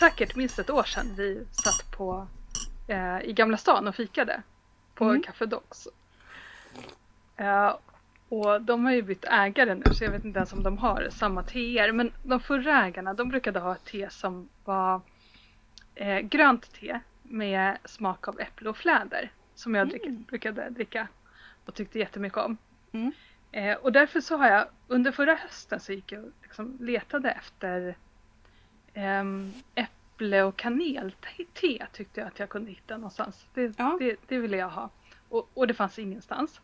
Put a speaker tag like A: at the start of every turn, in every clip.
A: säkert minst ett år sedan vi satt på eh, i Gamla stan och fikade på
B: Mm.
A: Café Docs. Eh, och de har ju bytt ägare nu så jag vet inte ens om de har samma teer. Men de förra ägarna de brukade ha ett te som var eh, grönt te med smak av äpple och fläder. Som jag drick, brukade dricka och tyckte jättemycket om.
B: Mm.
A: Eh, och därför så har jag under förra hösten så gick jag och liksom letade efter äpple och kanelte tyckte jag att jag kunde hitta någonstans. Det,
B: Ja.
A: det, det ville jag ha. Och, och det fanns ingenstans.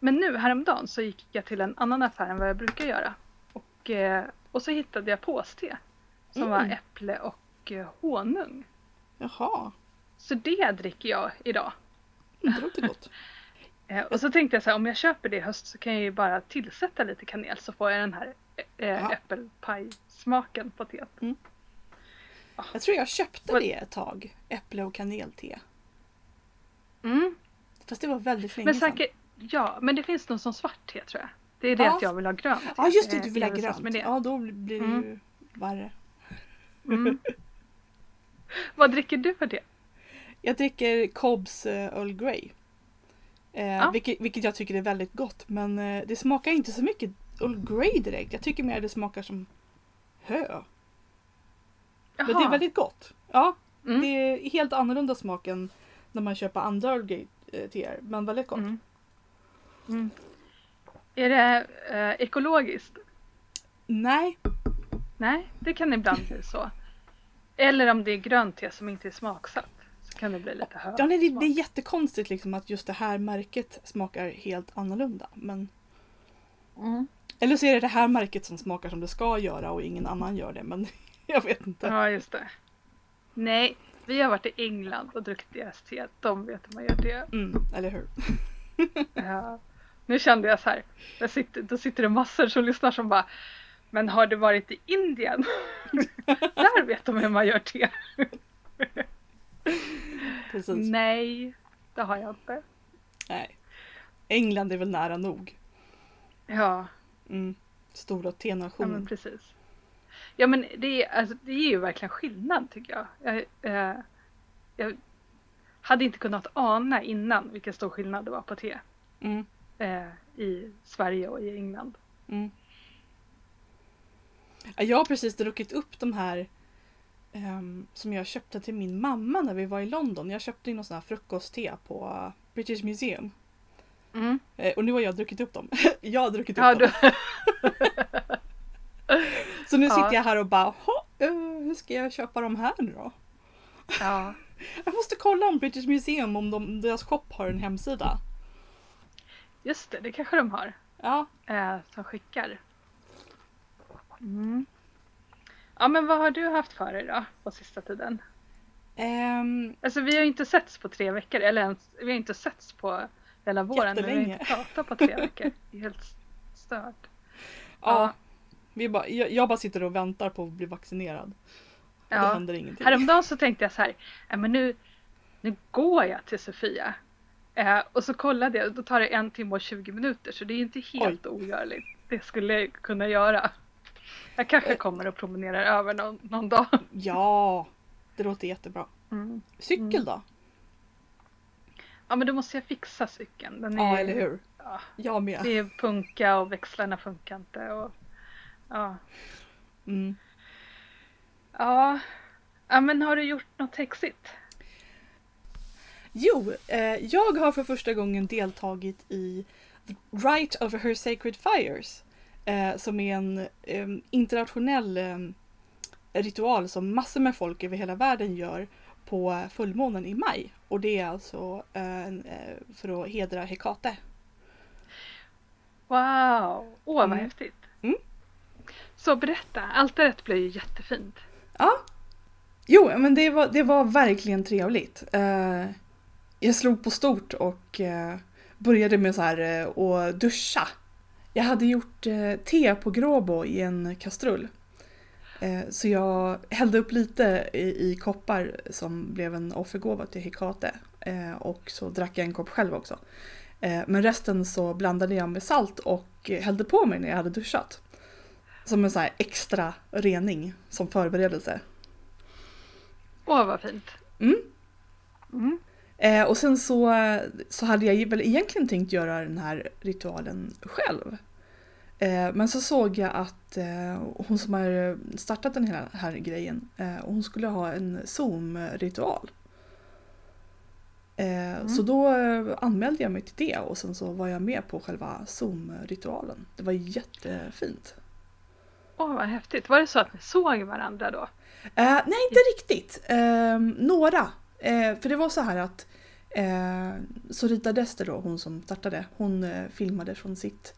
A: Men nu häromdagen så gick jag till en annan affär än vad jag brukar göra. Och, eh, och så hittade jag påste som
B: Mm.
A: var äpple och eh, honung.
B: Jaha,
A: Så det dricker jag idag.
B: mm, det låter gott.
A: Eh, och så tänkte jag så här, om jag köper det i höst så kan jag ju bara tillsätta lite kanel så får jag den här eh, äppelpajsmaken på teet.
B: Jag tror jag köpte
A: Vad-
B: det ett tag. Äpple och kanelte.
A: Mm.
B: Fast det var väldigt länge
A: Men
B: sedan.
A: säkert, ja, men det finns någon som svart te tror jag. Det är det
B: Ja.
A: att jag vill ha grönt.
B: Ja just det,
A: Eh,
B: du vill ha grönt. Ja då blir det
A: Mm.
B: ju värre.
A: Mm. Vad dricker du för det?
B: Jag dricker Cobbs uh, Earl Grey. Eh,
A: Ja.
B: vilket, vilket jag tycker är väldigt gott men eh, det smakar inte så mycket Earl Grey direkt. Jag tycker mer det smakar som hö. Men det är
A: Jaha.
B: väldigt gott. Ja,
A: Mm.
B: det är helt annorlunda smak än när man köper andra Earl Grey eh, teer. Men väldigt gott.
A: Mm. Mm. Är det eh, ekologiskt?
B: Nej,
A: Nej, det kan ibland bli så. Eller om det är grönt te som inte är smaksatt. Så kan det bli lite hö.
B: ja, nej det, det är jättekonstigt liksom att just det här märket smakar helt annorlunda. Men,
A: Mm.
B: Eller så är det det här märket som smakar som det ska göra och ingen annan gör det. Men jag vet inte.
A: Ja, just det. Nej, vi har varit i England och druckit deras te. De vet hur man gör det.
B: Mm, eller hur?
A: Ja. Nu kände jag så här. Där sitter, då sitter det massor som lyssnar som bara Men har du varit i Indien? Där vet de hur man gör te.
B: Precis.
A: Nej, det har jag inte.
B: Nej. England är väl nära nog.
A: Ja,
B: Mm. Stora
A: ja
B: tenation.
A: men precis. Ja men det är, alltså, det är ju verkligen skillnad tycker jag. Jag, eh, jag hade inte kunnat ana innan vilken stor skillnad det var på te
B: Mm.
A: eh, i Sverige och i England.
B: Mm. Ja, Jag har precis druckit upp de här ehm, som jag köpte till min mamma när vi var i London. Jag köpte in någon sån här frukostte på eh, British Museum.
A: Mm.
B: Eh, och nu har jag druckit upp dem. jag har druckit upp
A: Ja,
B: dem.
A: du,
B: Så nu
A: Ja.
B: sitter jag här och bara, "Ha, eh, hur ska jag köpa de här nu då?
A: ja.
B: Jag måste kolla om British Museum, om de, deras shop har en hemsida.
A: Just det, det kanske de har.
B: Ja,
A: Eh, som skickar. Mm. Ja men vad har du haft för dig då på sista tiden?
B: ehm,
A: Alltså vi har ju inte setts på tre veckor eller ens, vi har inte setts på hela våren men vi inte pratat på tre veckor. Det är helt stört.
B: ja. Vi bara, jag, jag bara sitter och väntar på att bli vaccinerad. Och Det
A: Ja.
B: händer ingenting.
A: Häromdagen så tänkte jag så här, "Ja, men nu, nu går jag till Sofia. Eh, och så kollade jag och då tar det en timme och 20 minuter så det är inte helt ogörligt. Det skulle jag kunna göra. Jag kanske
B: Eh.
A: kommer att promenera över någon, någon dag.
B: Ja, det låter jättebra.
A: Mm.
B: Cykel
A: Mm.
B: då?
A: Ja men då måste jag fixa cykeln. Den är,
B: Ja, eller hur?
A: Ja,
B: Jag med.
A: det är punka och växlarna funkar inte. Och, ja.
B: Mm.
A: Ja. ja, men har du gjort något häxigt?
B: Jo, eh, jag har för första gången deltagit i Right of Her Sacred Fires. Eh, som är en eh, internationell eh, ritual som massor med folk över hela världen gör på fullmånen i maj. Och det är alltså eh, eh, för att hedra Hekate.
A: Wow, åh vad
B: Mm.
A: häftigt.
B: Mm.
A: Så berätta, altaret blev ju jättefint.
B: Ja. Jo, men det var, det var verkligen trevligt. Eh, jag slog på stort och började med så här att duscha. Jag hade gjort te på gråbo i en kastrull. Eh, så jag hällde upp lite i, i koppar som blev en offergåva till Hekate. Eh, och så drack jag en kopp själv också. Eh, men resten så blandade jag med salt och hällde på mig när jag hade duschat. Som en så här extra rening som förberedelse.
A: Åh vad fint.
B: Mm.
A: Mm.
B: Eh, och sen så, så hade jag väl egentligen tänkt göra den här ritualen själv. Eh, men så såg jag att eh, hon som har startat den här, grejen, eh, hon skulle ha en Zoom-ritual.
A: Mm.
B: Så då anmälde jag mig till det och sen så var jag med på själva Zoom-ritualen. Det var jättefint.
A: Åh vad häftigt. Var det så att ni såg varandra då?
B: Eh, nej, inte riktigt. Eh, några. Eh, för det var så här att Sorita Dester då, hon som startade, hon filmade från sitt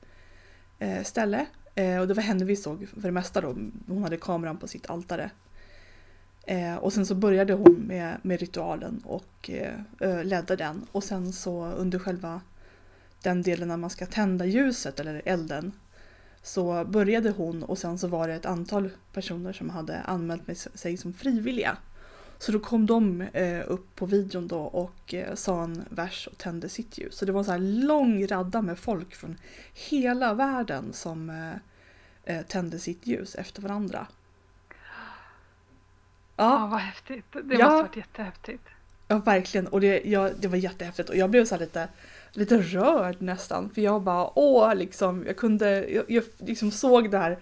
B: Eh, ställe. Eh, och det var henne vi såg för det mesta då. Hon hade kameran på sitt altare. Eh, och sen så började hon med, med ritualen och eh, ledde den. Och sen så under själva den delen när man ska tända ljuset eller elden så började hon och sen så var det ett antal personer som hade anmält sig som frivilliga. Så då kom de eh, upp på videon då och eh, sa en vers och tände sitt ljus. Så det var en så här lång radda med folk från hela världen som eh, eh, tände sitt ljus efter varandra.
A: Ja,
B: Ja,
A: vad häftigt. Det
B: Ja.
A: måste varit jättehäftigt.
B: ja verkligen. Och det, ja, det var jättehäftigt och jag blev så lite, lite rörd nästan. För jag bara åh, liksom, jag kunde, jag, jag liksom såg det här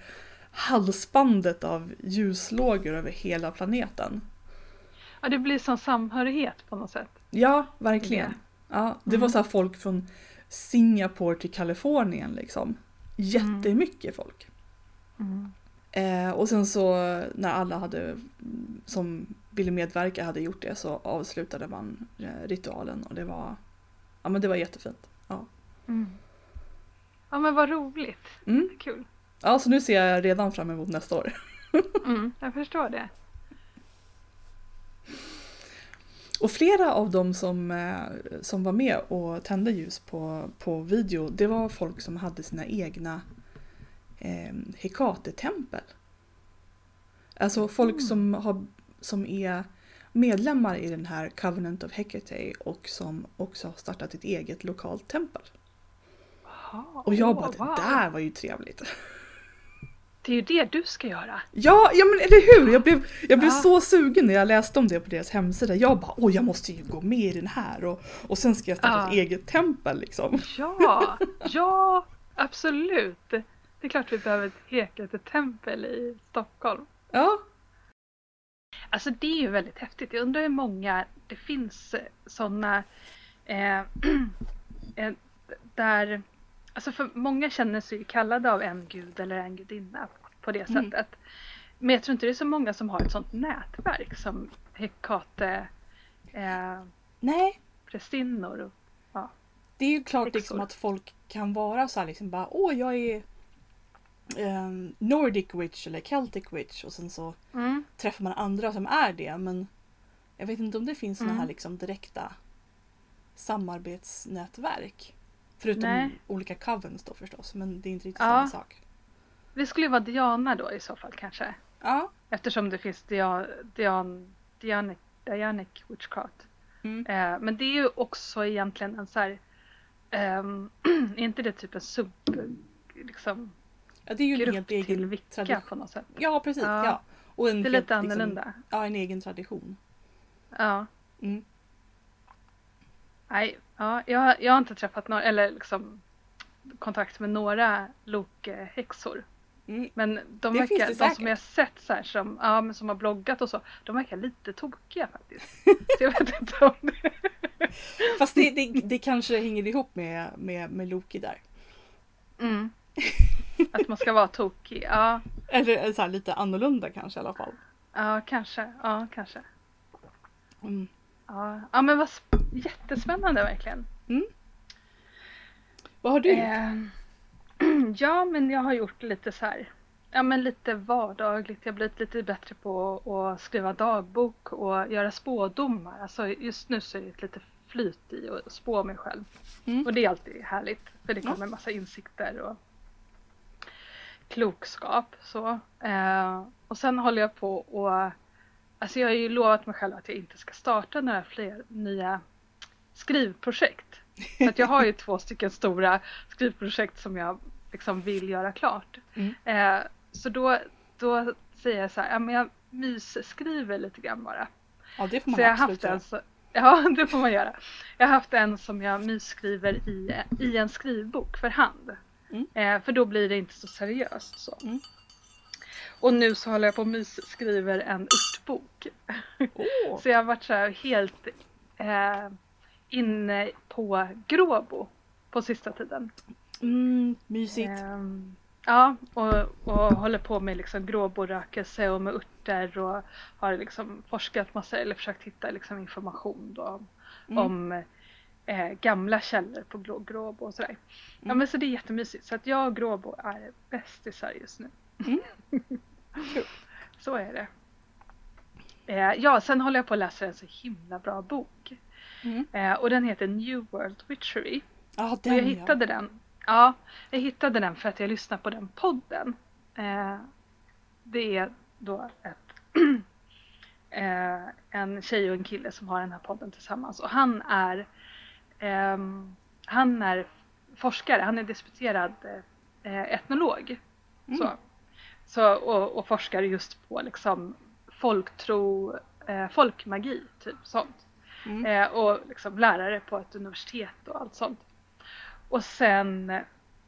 B: halsbandet av ljuslågor över hela planeten.
A: Ja, det blir som samhörighet på något sätt.
B: Ja, verkligen. Ja, det var
A: Mm.
B: så folk från Singapore till Kalifornien liksom. Jättemycket folk.
A: Mm.
B: Eh, och sen så när alla hade som ville medverka hade gjort det så avslutade man eh, ritualen och det var, ja men det var jättefint.
A: Mm. Ja men vad roligt.
B: Mm.
A: Kul.
B: Ja, så nu ser jag redan fram emot nästa år.
A: Mm, jag förstår det.
B: Och flera av dem som, eh, som var med och tände ljus på, på video, det var folk som hade sina egna eh, Hekate-tempel. Alltså folk
A: Mm.
B: som, har, som är medlemmar i den här Covenant of Hecate och som också har startat ett eget lokalt tempel.
A: Jaha,
B: Och jag bara,
A: wow.
B: det där var ju trevligt.
A: Det är ju det du ska göra.
B: Ja, ja men eller hur! Jag blev, jag blev
A: Ja.
B: så sugen när jag läste om det på deras hemsida. Jag bara, åh jag måste ju gå med i den här och, och sen ska jag starta
A: Ja.
B: ett eget tempel liksom.
A: Ja, ja absolut. Det är klart vi behöver ett Hekate-tempel i Stockholm.
B: Ja,
A: Alltså det är ju väldigt häftigt. Jag undrar hur många det finns sådana eh, eh, där, alltså för många känner sig kallade av en gud eller en gudinna på det
B: Mm.
A: sättet. Men jag tror inte det är så många som har ett sådant nätverk som Hekate eh,
B: nej.
A: prästinnor.
B: Det är ju klart liksom att folk kan vara så här liksom bara, åh jag är ehm, Nordic witch eller Celtic witch och sen så
A: Mm.
B: träffar man andra som är det men jag vet inte om det finns såna
A: Mm.
B: här liksom direkta samarbetsnätverk. Förutom
A: Nej.
B: olika covens då förstås men det är inte riktigt
A: Ja.
B: samma sak.
A: Det skulle vara Diana då i så fall kanske.
B: Ja.
A: Eftersom det finns Dian, Dian, Dianic, Dianic Witchcraft.
B: Mm.
A: Eh, men det är ju också egentligen en så här, ehm, är inte det typ en sub, liksom,
B: ja det är ju en helt egen tradition.
A: på något sätt?
B: Ja precis,
A: Ja.
B: ja. Och en
A: Det är
B: helt,
A: lite
B: liksom,
A: annorlunda.
B: ja, en egen tradition.
A: Ja.
B: Mm.
A: Nej, ja, jag, jag har inte träffat några, eller liksom kontakt med några Loke-häxor.
B: Mm.
A: Men de,
B: Det
A: verkar, de som jag sett så här, som, ja, men som har bloggat och så, de verkar lite tokiga faktiskt. Så jag vet inte om det...
B: Fast det, det, det kanske hänger ihop med, med, med Loki där.
A: Mm. Att man ska vara tokig, ja.
B: Eller så här, lite annorlunda kanske i alla fall.
A: Ja, kanske. Ja, kanske.
B: Mm.
A: Ja, ja men vad sp- jättespännande verkligen.
B: Vad har du gjort?
A: Eh, ja, men jag har gjort lite så här. Ja, men lite vardagligt. Jag har blivit lite bättre på att skriva dagbok och göra spådomar. Alltså just nu så är det ett lite flyt i att spå mig själv.
B: Mm.
A: Och det är alltid härligt. För det kommer en massa insikter och klokskap. Så. Eh, och sen håller jag på och Alltså jag har ju lovat mig själv att jag inte ska starta några fler nya skrivprojekt. Så att jag har ju två stycken stora skrivprojekt som jag liksom vill göra klart.
B: Mm.
A: Eh, så då, då säger jag så här, ja, men jag mysskriver lite grann bara.
B: Ja, det får man
A: Så jag
B: absolut
A: haft en så, Ja, det får man göra. Jag har haft en som jag mysskriver i, i en skrivbok för hand.
B: Mm.
A: Eh, för då blir det inte så seriöst så.
B: Mm.
A: Och nu så håller jag på och mysskriver en örtbok.
B: Åh,
A: Så jag har varit så här helt eh, inne på Gråbo på sista tiden.
B: mm, mysigt.
A: Ehm, ja, och, och håller på med liksom gråborökelse och med örter och har liksom forskat massa eller försökt hitta liksom information då
B: Mm.
A: om eh, gamla källor på grå, Gråbo och sådär. Ja
B: Mm.
A: men så det är jättemysigt så att jag och Gråbo är bästisar just nu.
B: Mm.
A: Så är det. Eh, ja, sen håller jag på att läsa en så himla bra bok.
B: Mm.
A: Eh, och den heter New World Witchery.
B: Ja,
A: Och
B: den
A: jag
B: ja.
A: hittade den. Ja, jag hittade den för att jag lyssnade på den podden. Eh, det är då ett, eh, en tjej och en kille som har den här podden tillsammans. Och han är, ehm, han är forskare, han är disputerad eh, etnolog.
B: Mm.
A: Så. Så, och, och forskar just på liksom folktro, eh, folkmagi, typ sånt.
B: Mm.
A: Eh, och liksom lärare på ett universitet och allt sånt. Och sen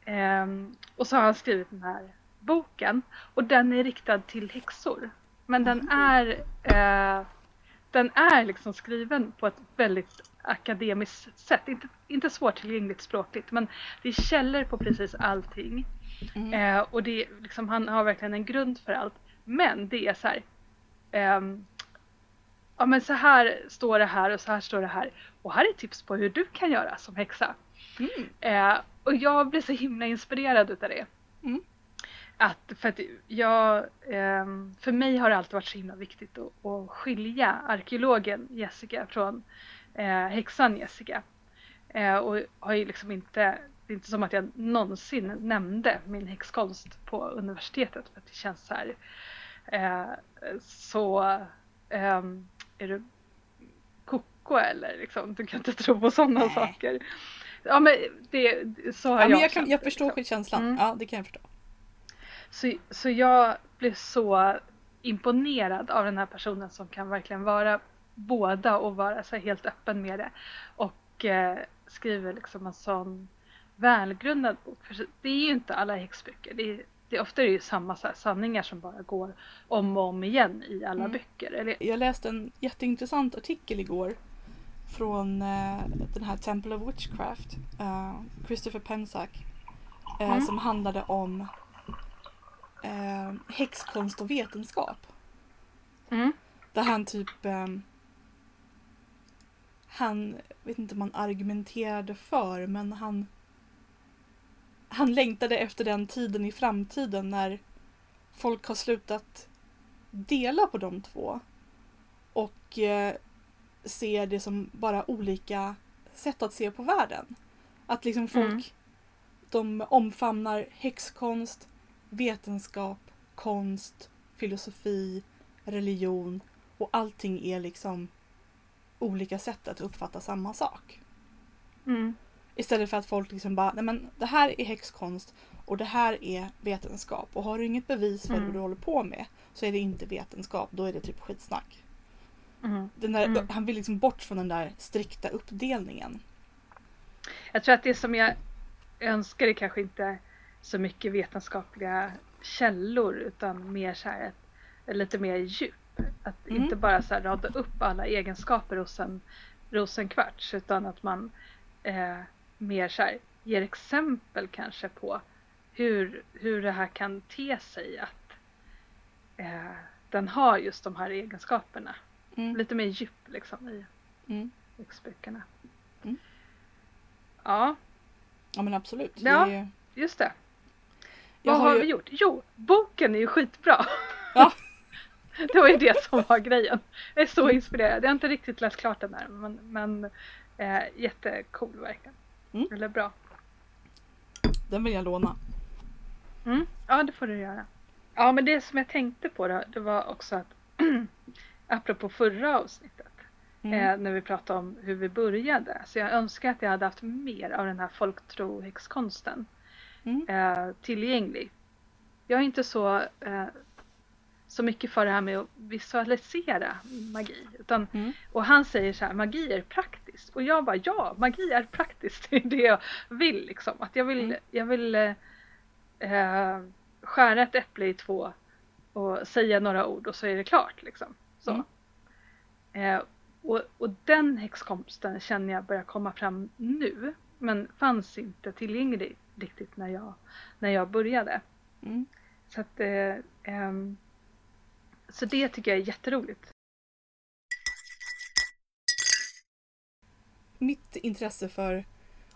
A: ehm, och så har han skrivit den här boken och den är riktad till häxor. Men den är eh, den är liksom skriven på ett väldigt akademiskt sätt. Inte, inte svårtillgängligt språkligt men det är källor på precis allting.
B: Mm.
A: Eh, och det, liksom, han har verkligen en grund för allt. Men det är så här. ehm, ja men så här står det här och så här står det här. Och här är tips på hur du kan göra som häxa.
B: Mm.
A: Eh, och jag blev så himla inspirerad utav det.
B: Mm.
A: Att, för att jag, ehm, för mig har det alltid varit så himla viktigt att, att skilja arkeologen Jessica från eh, häxan Jessica. Eh, och har ju liksom inte, det är inte som att jag någonsin nämnde min häxkonst på universitetet för att det känns så här eh, så ehm, är du koko eller liksom, du kan inte tro på sådana
B: Nej.
A: saker. Ja men det, så har
B: Ja, men
A: jag,
B: jag, kan, jag förstår
A: liksom.
B: känslan.
A: Mm.
B: Ja, det kan jag förstå.
A: Så, så jag blev så imponerad av den här personen som kan verkligen vara båda och vara så helt öppen med det. Och eh, skriver liksom en sån välgrundad bok. För det är ju inte alla häxböcker. Det är, det, ofta är det ju samma här sanningar som bara går om och om igen i alla
B: Mm.
A: böcker. Eller,
B: Jag läste en jätteintressant artikel igår från eh, den här Temple of Witchcraft, eh, Christopher Pensack, eh,
A: Mm.
B: som handlade om eh, häxkonst och vetenskap.
A: mm,
B: Där han typ ehm, han, vet inte om han argumenterade för, men han han längtade efter den tiden i framtiden när folk har slutat dela på de två och eh, ser det som bara olika sätt att se på världen. Att liksom folk
A: Mm.
B: de omfamnar häxkonst, vetenskap, konst, filosofi, religion och allting är liksom olika sätt att uppfatta samma sak.
A: mm,
B: Istället för att folk liksom bara, nej men det här är häxkonst och det här är vetenskap och har du inget bevis för
A: Mm.
B: vad du håller på med så är det inte vetenskap, då är det typ skitsnack.
A: mm.
B: Den där,
A: Mm.
B: Han vill liksom bort från den där strikta uppdelningen.
A: Jag tror att det som jag önskar är kanske inte så mycket vetenskapliga källor utan mer så här ett, lite mer djup. Att
B: Mm.
A: inte bara så här rada upp alla egenskaper hos en rosenkvarts utan att man eh, mer så här ger exempel kanske på hur, hur det här kan te sig att eh, den har just de här egenskaperna.
B: Mm.
A: Lite mer djup liksom i
B: Mm. Mm.
A: Ja,
B: Ja men absolut.
A: Ja.
B: Är,
A: just det.
B: jag
A: Vad har,
B: ju-
A: vi gjort? Jo, boken är ju skitbra.
B: Ja.
A: det var ju det som var grejen. Jag är så inspirerad. Jag har inte riktigt läst klart den här men, men eh, jättecool verkligen.
B: Mm.
A: Eller bra.
B: Den vill jag låna.
A: Mm. Ja, det får du göra. Ja, men det som jag tänkte på då, det var också att apropå förra avsnittet
B: Mm.
A: eh, när vi pratade om hur vi började. Så jag önskar att jag hade haft mer av den här folktrohäxkonsten
B: Mm.
A: eh, tillgänglig. Jag är inte så, eh, så mycket för det här med att visualisera magi. Utan,
B: Mm.
A: Och han säger så här, magi är praktiskt. Och jag bara, ja, magi är praktiskt. Det är det jag vill liksom. Att jag vill,
B: Mm.
A: jag vill eh, skära ett äpple i två och säga några ord och så är det klart liksom. Så.
B: Mm.
A: Eh, och, och den häxkonsten känner jag börjar komma fram nu. Men fanns inte tillgänglig riktigt när jag, när jag började.
B: Mm.
A: Så att eh, ehm, så det tycker jag är jätteroligt.
B: Mitt intresse för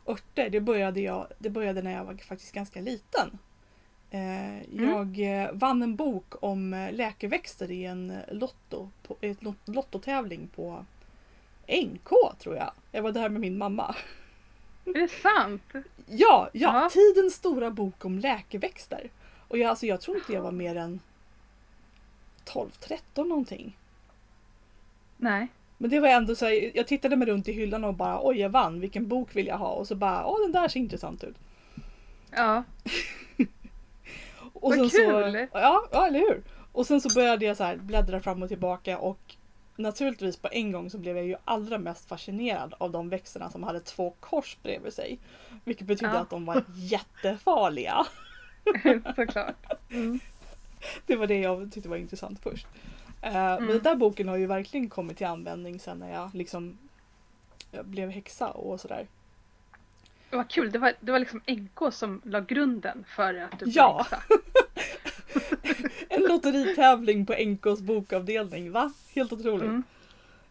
B: örter det började, jag, det började när jag var faktiskt ganska liten. Eh, jag eh, vann en bok om eh, läkeväxter i en lotto, på, ett lot- lottotävling på NK tror jag. Jag var där med min mamma.
A: Är det sant?
B: Ja, ja,
A: Ja.
B: tidens stora bok om läkeväxter. Och jag, alltså, jag tror inte jag var mer än 12-13 någonting.
A: Nej.
B: Men det var ändå så här, jag tittade mig runt i hyllan och bara oj jag vann, vilken bok vill jag ha? Och så bara åh den där ser intressant ut.
A: Ja.
B: Och
A: Vad kul!
B: Så, ja, ja, eller hur? Och sen så började jag så här bläddra fram och tillbaka och naturligtvis på en gång så blev jag ju allra mest fascinerad av de växterna som hade två kors bredvid sig. Vilket betydde
A: Ja.
B: att de var jättefarliga.
A: Såklart. Mm.
B: Det var det jag tyckte var intressant först. Men
A: Mm.
B: den där boken har ju verkligen kommit till användning sen när jag liksom jag blev häxa och sådär.
A: Var kul. Det var, det var liksom NK som la grunden för att du blev
B: Ja.
A: häxa.
B: En lotteritävling på NKs bokavdelning, va? Helt otroligt.
A: Mm.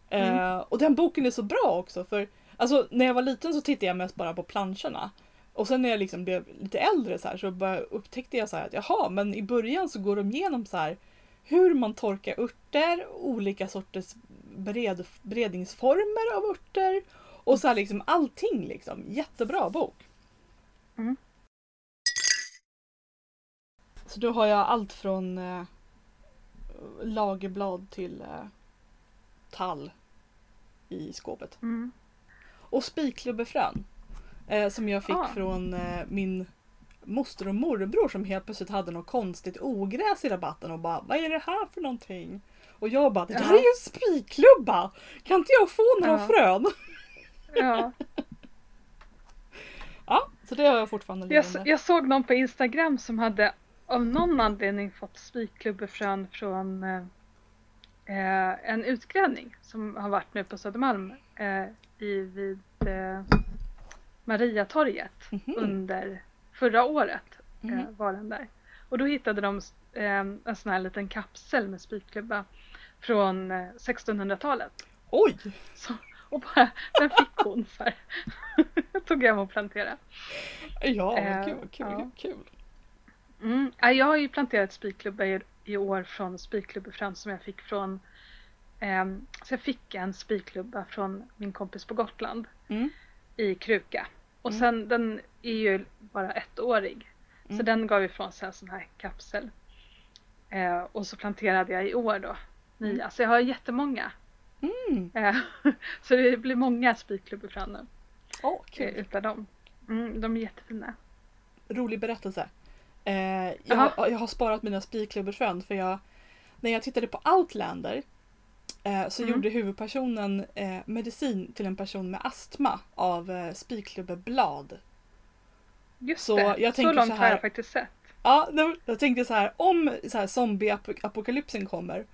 B: Eh, och den boken är så bra också för alltså, när jag var liten så tittade jag mest bara på planscherna. Och sen när jag liksom blev lite äldre så, här, så upptäckte jag så här att jaha, men i början så går de igenom så här hur man torkar örter, olika sorters bered, beredningsformer av örter och så här liksom allting liksom. Jättebra bok.
A: Mm.
B: Så då har jag allt från eh, lagerblad till eh, tall i skåpet.
A: Mm.
B: Och spikklubbefrön. Eh, som jag fick
A: Ah.
B: från eh, min moster och morbror som helt plötsligt hade något konstigt ogräs i rabatten och bara Vad är det här för någonting? Och jag bara Det där
A: Ja.
B: är ju en spikklubba! Kan inte jag få några
A: Ja.
B: frön?
A: Ja.
B: Ja, så det har jag fortfarande
A: Jag, jag såg någon på Instagram som hade av någon anledning fått spikklubbefrön från eh, eh, en utgrävning som har varit nu på Södermalm eh, i, vid eh, Mariatorget
B: Mhm.
A: under förra året. Eh,
B: Mhm.
A: var den där. Och då hittade de eh, en sån här liten kapsel med spikklubba från eh, 1600-talet.
B: Oj!
A: Så, och bara, den fick hon här. Tog hem och planterade.
B: Ja,
A: Eh,
B: kul, kul,
A: ja.
B: kul.
A: Mm. ja, Jag har ju planterat spikklubba i, i år från spikklubbefrön som jag fick från ehm, så jag fick en spikklubba från min kompis på Gotland
B: Mm.
A: I kruka. Och
B: Mm.
A: sen den är ju bara ettårig. Så
B: Mm.
A: den gav ifrån sig en sån här kapsel. Eh, och så planterade jag i år då. Nya.
B: Mm.
A: Så jag har jättemånga.
B: Mm.
A: Eh, så det blir många spikklubbefrön nu.
B: Åh,
A: eh,
B: kul.
A: utav dem. Mm, de är jättefina.
B: rolig berättelse. Eh, jag, jag har sparat mina spikklubbefrön för jag, när jag tittade på Outlander eh, så
A: Mm.
B: gjorde huvudpersonen eh, medicin till en person med astma av eh, spikklubbblad.
A: Just
B: Så
A: det,
B: jag
A: så långt
B: så
A: har
B: här-
A: jag faktiskt sett.
B: Ja, jag tänkte så här om så här, zombieapokalypsen kommer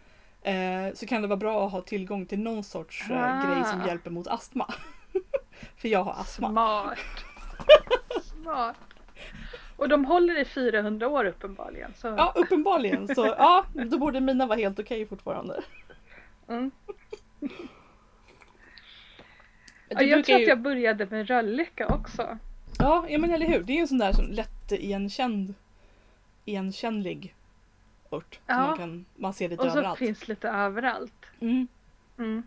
B: eh, så kan det vara bra att ha tillgång till någon sorts eh,
A: Ah.
B: grej som hjälper mot astma. för jag har astma.
A: Smart. Smart. Och de håller i 400 år uppenbarligen. Så.
B: Ja, uppenbarligen. Så ja, då borde mina vara helt okej fortfarande.
A: Mm. Ja, jag tror
B: ju-
A: att jag började med rölleka också.
B: Ja, ja men eller hur. Det är ju en sån där som lätt igenkänd, igenkännlig. Som
A: Ja.
B: man, kan, man ser lite
A: Och så
B: överallt.
A: finns lite överallt.
B: Mm.
A: Mm.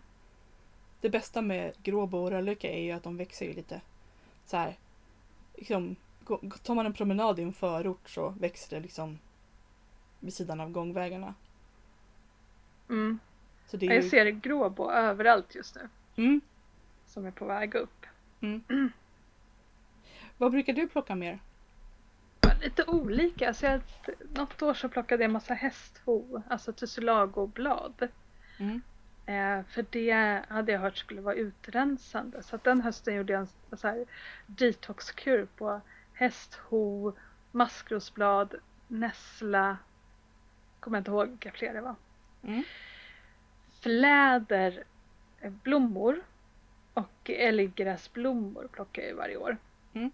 B: Det bästa med gråbo och rölleka är ju att de växer ju lite så här. Liksom, tar man en promenad i en förort så växer det liksom vid sidan av gångvägarna.
A: Mm.
B: Så det är
A: Jag ser gråbo överallt just nu.
B: Mm.
A: Som är på väg upp.
B: Vad brukar du plocka mer?
A: Lite olika. Alltså jag, något år så plockade jag massa hästho, alltså tussilagoblad.
B: Mm.
A: Eh, för det hade jag hört skulle vara utrensande. Så den hösten gjorde jag en, en så här detoxkur på hästho, maskrosblad, nässla, kommer jag inte ihåg vilka fler det var.
B: Mm.
A: Fläder, eh, blommor och älggräsblommor plockar jag ju varje år.
B: Mm.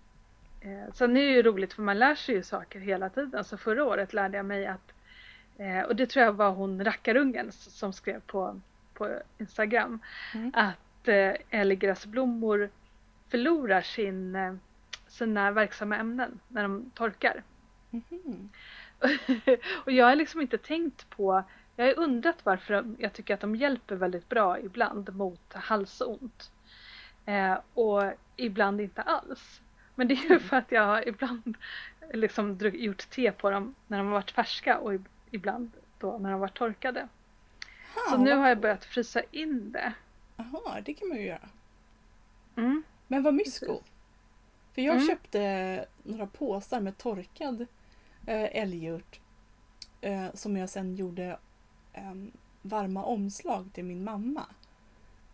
A: Eh, sen är det ju roligt för man lär sig ju saker hela tiden. Alltså förra året lärde jag mig att, eh, och det tror jag var hon rackarungen som skrev på, på Instagram,
B: Mm.
A: att eh, älggräsblommor förlorar sin, sina verksamma ämnen när de torkar.
B: Mhm.
A: och jag har liksom inte tänkt på, jag har undrat varför jag tycker att de hjälper väldigt bra ibland mot halsont. Eh, och ibland inte alls. Men det är ju för att jag har ibland liksom gjort te på dem när de har varit färska och ib- ibland då när de har varit torkade. Så
B: Ha,
A: nu har jag börjat frysa in det.
B: Jaha, det kan man ju göra.
A: Mm.
B: Men vad mysko.
A: Precis.
B: För jag
A: Mm.
B: köpte några påsar med torkad eh, älgurt eh, som jag sen gjorde eh, varma omslag till min mamma.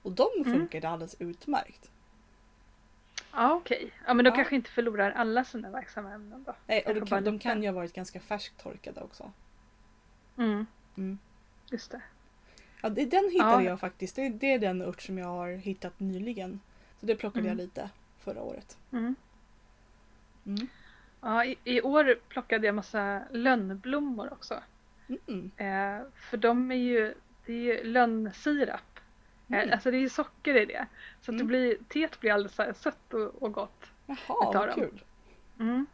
B: Och de
A: Mm.
B: funkade alldeles utmärkt.
A: Ja okej, ja men de
B: Ja.
A: kanske inte förlorar alla sina verksamma ämnen då.
B: Nej, och de kan, de kan ju ha varit ganska färsktorkade också.
A: Mm.
B: Mm.
A: Just det.
B: Ja, det, den hittade
A: Ja.
B: jag faktiskt. Det, det är den ört som jag har hittat nyligen. Så det plockade
A: Mm.
B: jag lite förra året.
A: Mm.
B: Mm.
A: Ja, i, I år plockade jag massa lönnblommor också.
B: Mm.
A: Eh, för de är ju, det är ju lönnsirap.
B: Mm.
A: Eh, alltså det är ju socker i det. Så att det
B: Mm.
A: blir, teet blir alldeles så sött och, och gott.
B: Jaha, vad kul.
A: Mm.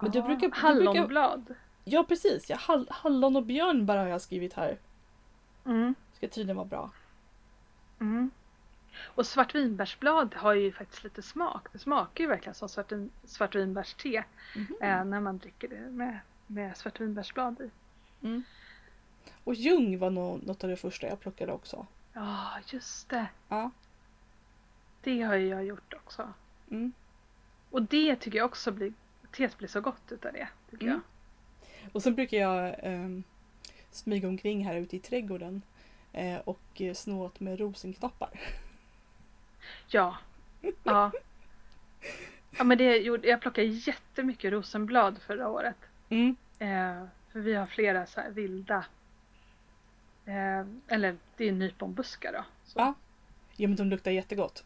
B: Men du brukar- du brukar-
A: Hallonblad.
B: Ja precis, ja, hall, hallon och björnbär har jag skrivit här.
A: Mm.
B: Ska tydligen vara bra.
A: Mm. Och svartvinbärsblad har ju faktiskt lite smak. Det smakar ju verkligen som svartvin, svartvinbärste
B: Mhm.
A: eh, när man dricker det med, med svartvinbärsblad i.
B: Mm. Och ljung var nog något av det första jag plockade också.
A: Ja, just det.
B: Ja.
A: Det har ju jag gjort också.
B: Mm.
A: Och det tycker jag också blir, teet blir så gott utav det. Tycker
B: Mm. Och sen brukar jag ehm, smyga omkring här ute i trädgården eh, och eh, snå åt med rosenknoppar.
A: jag. Ja. Ja. Ja men det jag plockade jättemycket rosenblad förra året.
B: Mm.
A: Eh, för vi har flera så här vilda, eh, eller det är nyponbuskar då. Så.
B: Ja. Ja men de luktar jättegott.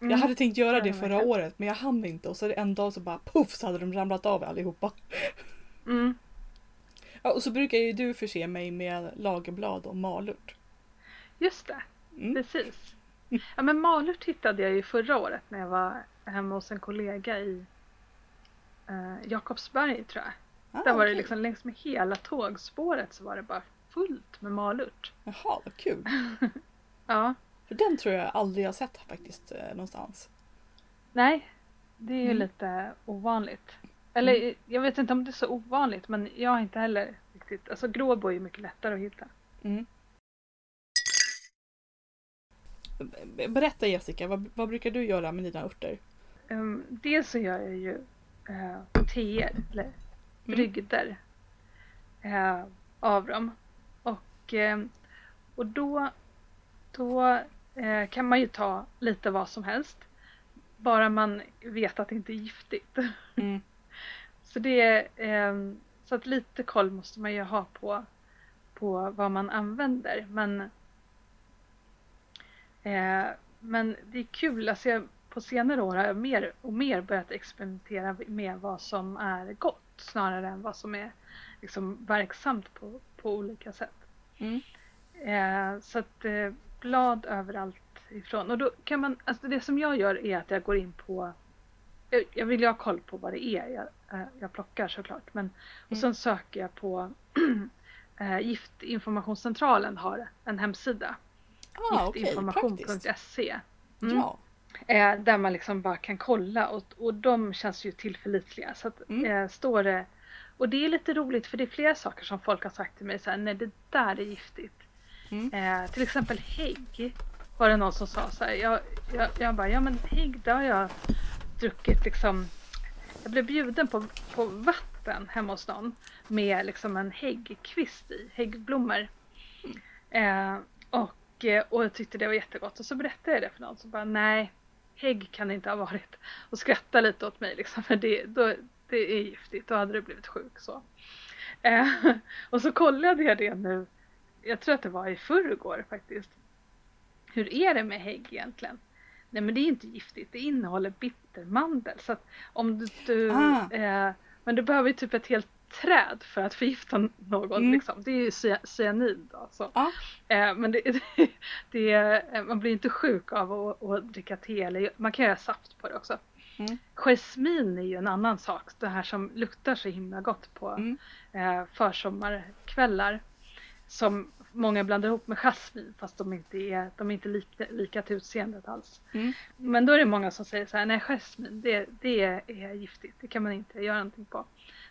A: Mm.
B: Jag hade tänkt göra det förra året men jag hann inte och så en dag så bara puff så hade de ramlat av allihopa.
A: Mm.
B: Ja, och så brukar ju du förse mig med lagerblad och malört.
A: Just det,
B: Mm.
A: precis. Ja men malört hittade jag ju förra året när jag var hemma hos en kollega i eh, Jakobsberg tror jag.
B: Ah,
A: Där var det
B: okej.
A: liksom längs med hela tågspåret så var det bara fullt med malört.
B: Jaha, vad kul.
A: Ja,
B: För den tror jag aldrig jag sett faktiskt eh, någonstans.
A: nej, det är ju
B: Mm.
A: lite ovanligt. Eller jag vet inte om det är så ovanligt men jag har inte heller riktigt, alltså gråbo är ju mycket lättare att hitta.
B: Mm. Berätta Jessica, vad, vad brukar du göra med dina örter?
A: Um, dels så gör jag ju uh, teer, eller brygder eh, av dem. Och, eh, och då, då eh, kan man ju ta lite vad som helst. Bara man vet att det inte är giftigt.
B: Mm.
A: Så, det, är, eh, så att lite koll måste man ju ha på, på vad man använder. Men, eh, men det är kul, alltså jag, på senare år har jag mer och mer börjat experimentera med vad som är gott snarare än vad som är liksom, verksamt på, på olika sätt.
B: Mm.
A: Eh, så att eh, blad överallt ifrån. Och då kan man, alltså det som jag gör är att jag går in på jag, jag vill ju ha koll på vad det är jag, eh, jag plockar såklart. Men, och
B: Mm.
A: sen söker jag på eh, Giftinformationscentralen har en hemsida.
B: Ah.
A: Giftinformation.se Mm.
B: Ja.
A: Eh, Där man liksom bara kan kolla och, och de känns ju tillförlitliga. Så att,
B: Mm.
A: eh, står det, och det är lite roligt för det är flera saker som folk har sagt till mig så här, nej det där är giftigt.
B: Mm.
A: Eh, till exempel hägg var det någon som sa så här. Jag, jag, jag bara, ja men hägg det har jag druckit liksom jag blev bjuden på, på vatten hemma hos någon med liksom en häggkvist i, häggblommor. Eh, och, eh, och jag tyckte det var jättegott och så berättade jag det för någon så bara nej, hägg kan det inte ha varit. Och skrattade lite åt mig liksom för det, då, det är giftigt, då hade du blivit sjuk så. Eh, och så kollade jag det nu, jag tror att det var i förrgår faktiskt. Hur är det med hägg egentligen? Nej men det är inte giftigt, det innehåller bittermandel. Så att om du, du
B: Ah.
A: eh, men du behöver ju typ ett helt träd för att förgifta någon.
B: Mm.
A: Liksom. Det är ju cy- cyanid. Då, så.
B: Ja.
A: Eh, men det, det, det, eh, man blir inte sjuk av att, att dricka te. Eller, man kan göra saft på det också.
B: Mm.
A: Jasmin är ju en annan sak. Det här som luktar så himla gott på
B: Mm.
A: eh, försommarkvällar. Som många blandar ihop med jasmin fast de inte är, de är inte lika, lika till utseendet alls.
B: Mm.
A: Men då är det många som säger så här, nej jasmin det, det är giftigt, det kan man inte göra någonting på.